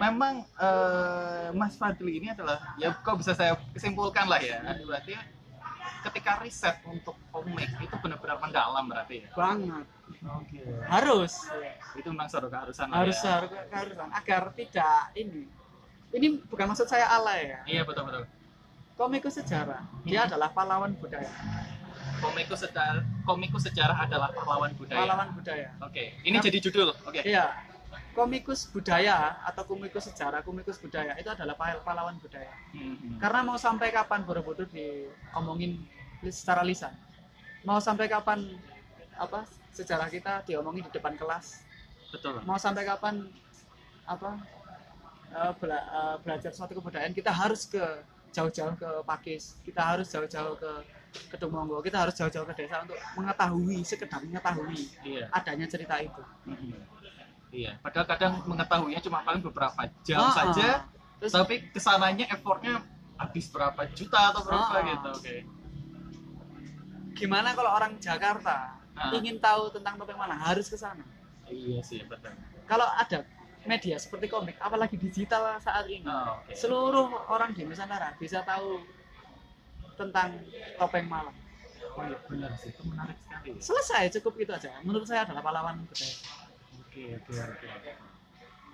memang eh, Mas Fadli ini adalah ya kok bisa saya simpulkan lah ya. Berarti ketika riset untuk komik itu benar-benar mendalam berarti ya. Banget. Oke. Harus. Itu memang suatu keharusan Harus ya. harus keharusan agar tidak ini. Ini bukan maksud saya alay ya. Iya betul betul. Komikus sejarah. Dia Hmm. adalah pahlawan budaya. Komikus sejarah, komikus sejarah adalah pahlawan budaya. Pahlawan budaya. Oke, ini jadi judul. Oke. Iya. Komikus budaya atau komikus sejarah, komikus budaya itu adalah pah- pahlawan budaya. Hmm. Karena mau sampai kapan Borobudur diomongin secara lisan? Mau sampai kapan apa sejarah kita diomongin di depan kelas? Betul. Mau sampai kapan apa eh, bela- eh, belajar suatu kebudayaan kita harus ke jauh-jauh ke Pakis, kita harus jauh-jauh ke Kedungmonggo, kita harus jauh-jauh ke desa untuk mengetahui, sekedar mengetahui Iya. adanya cerita itu. Mhm. Iya. Padahal kadang mengetahuinya cuma paling beberapa jam Ah, saja, ah. Terus tapi ke sananya effortnya habis berapa juta atau berapa Ah. gitu. Oke. gimana kalau orang Jakarta Ah. ingin tahu tentang topeng Malang harus ke sana. Iya sih betul. Kalau ada media seperti komik, apalagi digital saat ini. Oh, oke. Seluruh orang di Nusantara bisa tahu tentang topeng malam. Oh iya benar sih, itu menarik sekali. Selesai, cukup itu aja. Menurut saya adalah pahlawan budaya. Oke oke oke.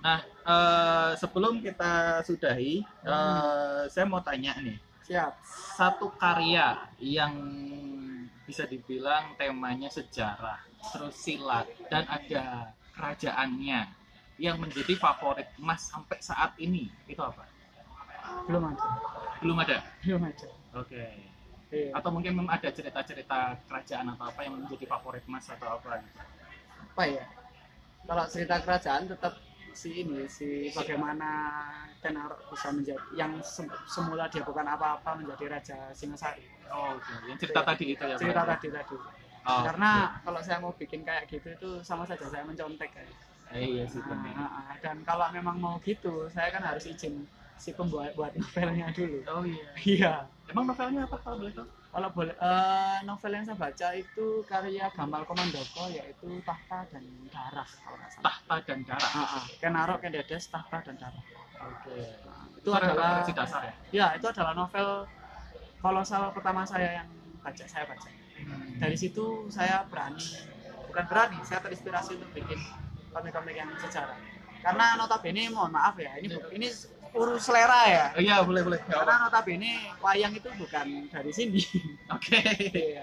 Nah eh, sebelum kita sudahi, eh, saya mau tanya nih, Siap. satu karya yang bisa dibilang temanya sejarah, terus silat dan ada kerajaannya yang menjadi favorit Mas sampai saat ini itu apa? Belum ada. Belum ada. Belum ada. Oke. Iya. Atau mungkin memang ada cerita-cerita kerajaan atau apa yang menjadi favorit Mas atau apa? apa ya kalau cerita kerajaan tetap si ini si bagaimana Tenarok bisa menjadi yang sem- semula dia bukan apa-apa menjadi raja Singasari Oh, oke. Yang cerita tadi itu ya. cerita berarti? tadi tadi Oh, karena kalau saya mau bikin kayak gitu itu sama saja saya mencontek kayak Eh, iya sih benar. Ah, ah, ah. dan kalau memang mau gitu saya kan harus izin si pembuat buat novelnya dulu Oh iya. iya Emang novelnya apa kalau boleh tahu? Kalau boleh eh, novel yang saya baca itu karya Gamal Komandoko yaitu Tahta dan Darah kalau nggak salah Tahta dan Darah. Ah, ah. Kenarok Kendedes Tahta dan Darah Oke. itu adalah referensi dasar ya. ya itu adalah novel kolosal pertama saya yang baca saya baca dari situ saya berani bukan berani saya terinspirasi untuk bikin komik-komik yang sejarah karena notabene mohon maaf ya ini ini urus selera ya Oh, iya, boleh boleh. Karena notabene wayang itu bukan dari sini Oke.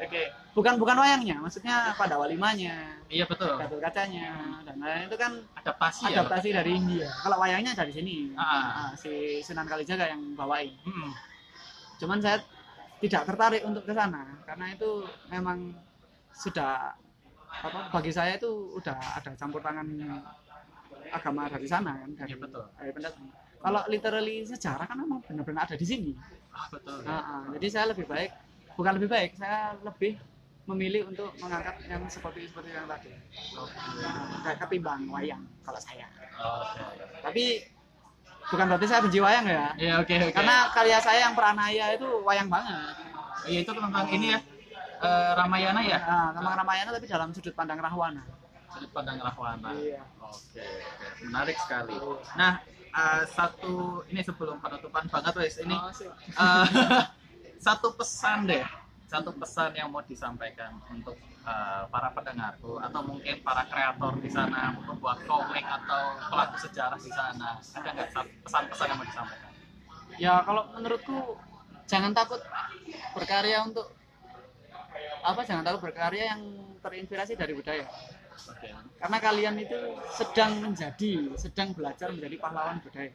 Oke. bukan bukan wayangnya maksudnya pada walimanya Iya betul. gatot kacanya dan lain itu kan Adaptasi ya. adaptasi dari India kalau wayangnya dari sini Ah. Ah, si Sunan Kalijaga yang bawain Hmm. cuman saya tidak tertarik untuk ke sana karena itu memang sudah apa bagi saya itu udah ada campur tangan agama dari sana kan dari, Iya, betul. dari pendatang. Kalau literally sejarah kan memang benar-benar ada di sini Ah, betul. Ah, ah. jadi saya lebih baik bukan lebih baik saya lebih memilih untuk mengangkat yang seperti seperti yang tadi Nah, kayak ketimbang wayang kalau saya Oke. tapi bukan berarti saya benci wayang ya Iya, oke oke. karena karya saya yang peranaya itu wayang banget Iya itu tentang ini ya. eh, Ramayana ya. nah, tentang Ramayana tapi dalam sudut pandang Rahwana Sudut pandang Rahwana. Iya. Oke, oke. menarik sekali. Nah, eh, satu ini sebelum penutupan banget wes ini eh, satu pesan deh, satu pesan yang mau disampaikan untuk eh, para pendengarku atau mungkin para kreator di sana membuat komik atau pelaku sejarah di sana. Ada nggak pesan-pesan yang mau disampaikan? ya kalau menurutku jangan takut berkarya untuk apa jangan takut berkarya yang terinspirasi dari budaya karena kalian itu sedang menjadi sedang belajar menjadi pahlawan budaya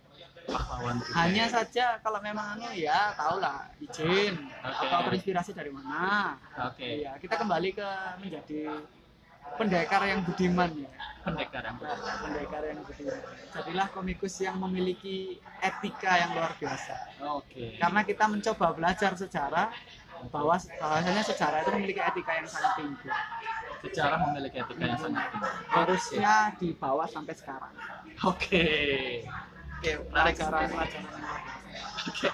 pahlawan budaya. hanya saja kalau memang anu ya tahulah izin Oke. atau terinspirasi dari mana Oke, Iya, kita kembali ke menjadi pendekar yang budiman ya. pendekar yang benar. pendekar yang budiman. Jadilah komikus yang memiliki etika yang luar biasa. Oke. Karena kita mencoba belajar sejarah bahwa bahwasanya sejarah itu memiliki etika yang sangat tinggi. Sejarah memiliki etika yang sangat tinggi. Harusnya dibawa sampai sekarang. Oke. Oke, menarik Pelajaran sekali. Oke,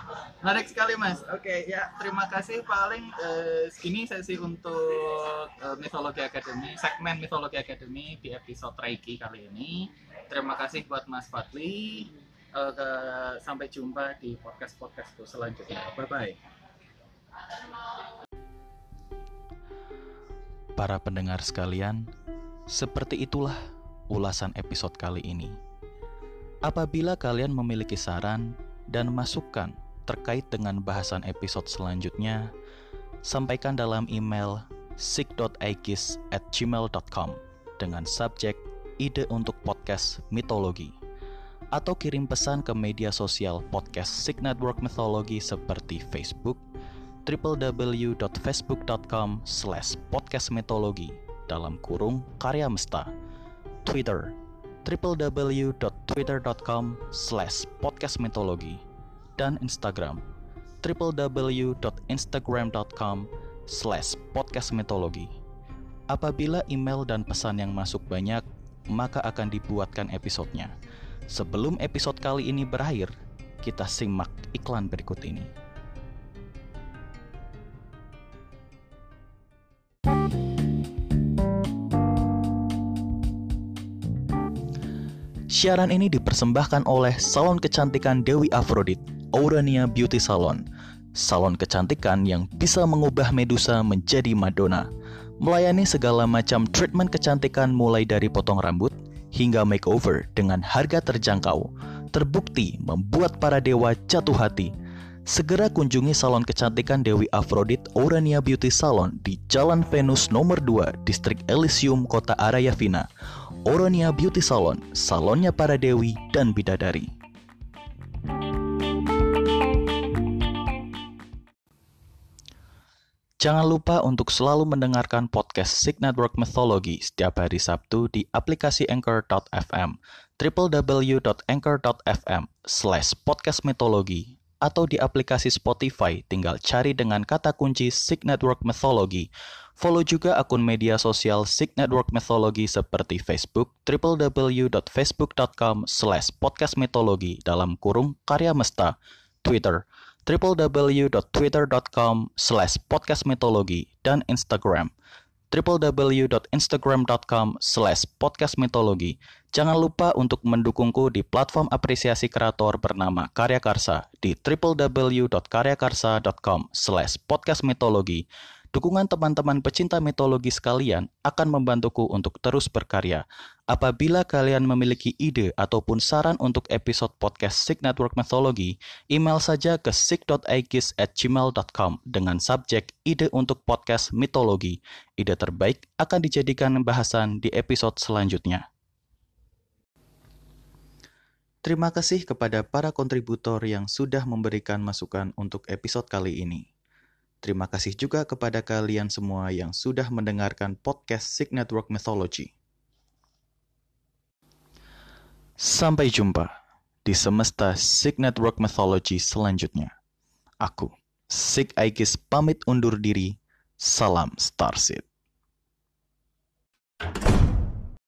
menarik sekali Mas. Oke, ya terima kasih. Paling eh, segini sesi untuk eh, Mythology Academy, segmen Mythology Academy di episode Reiki kali ini. Terima kasih buat Mas Fadli. Eh, ke- sampai jumpa di podcast podcastku selanjutnya. Bye bye. Para pendengar sekalian, seperti itulah ulasan episode kali ini. Apabila kalian memiliki saran dan masukan terkait dengan bahasan episode selanjutnya, sampaikan dalam email sig.aikis at gmail.com dengan subjek ide untuk podcast mitologi atau kirim pesan ke media sosial podcast Sig Network Mythology seperti Facebook, www.facebook.com slash podcastmetologi dalam kurung karya mesta Twitter www.twitter.com slash podcastmetologi dan Instagram www.instagram.com slash podcastmetologi Apabila email dan pesan yang masuk banyak, maka akan dibuatkan episodenya. Sebelum episode kali ini berakhir, kita simak iklan berikut ini. Siaran ini dipersembahkan oleh Salon Kecantikan Dewi Afrodit, Aurania Beauty Salon. Salon kecantikan yang bisa mengubah Medusa menjadi Madonna. Melayani segala macam treatment kecantikan mulai dari potong rambut hingga makeover dengan harga terjangkau. Terbukti membuat para dewa jatuh hati. Segera kunjungi salon kecantikan Dewi Afrodit Aurania Beauty Salon di Jalan Venus nomor 2, Distrik Elysium, Kota Arayavina. Oronia Beauty Salon, salonnya para dewi dan bidadari. Jangan lupa untuk selalu mendengarkan podcast Sig Network Mythology setiap hari Sabtu di aplikasi Anchor.fm, www.anchor.fm slash podcast mythology, atau di aplikasi Spotify tinggal cari dengan kata kunci Sig Network Mythology Follow juga akun media sosial Sig Network Mythology seperti Facebook www.facebook.com slash podcastmetologi dalam kurung karya mesta, Twitter www.twitter.com slash podcastmetologi dan Instagram www.instagram.com slash podcastmetologi. Jangan lupa untuk mendukungku di platform apresiasi kreator bernama Karya Karsa di www.karyakarsa.com slash podcastmetologi. Dukungan teman-teman pecinta mitologi sekalian akan membantuku untuk terus berkarya. Apabila kalian memiliki ide ataupun saran untuk episode podcast Sig Network Mythology, email saja ke sig.aikis@gmail.com dengan subjek ide untuk podcast mitologi. Ide terbaik akan dijadikan bahasan di episode selanjutnya. Terima kasih kepada para kontributor yang sudah memberikan masukan untuk episode kali ini. Terima kasih juga kepada kalian semua yang sudah mendengarkan podcast Sig Network Mythology. Sampai jumpa di semesta Sig Network Mythology selanjutnya. Aku, Sig Aegis pamit undur diri. Salam Starseed.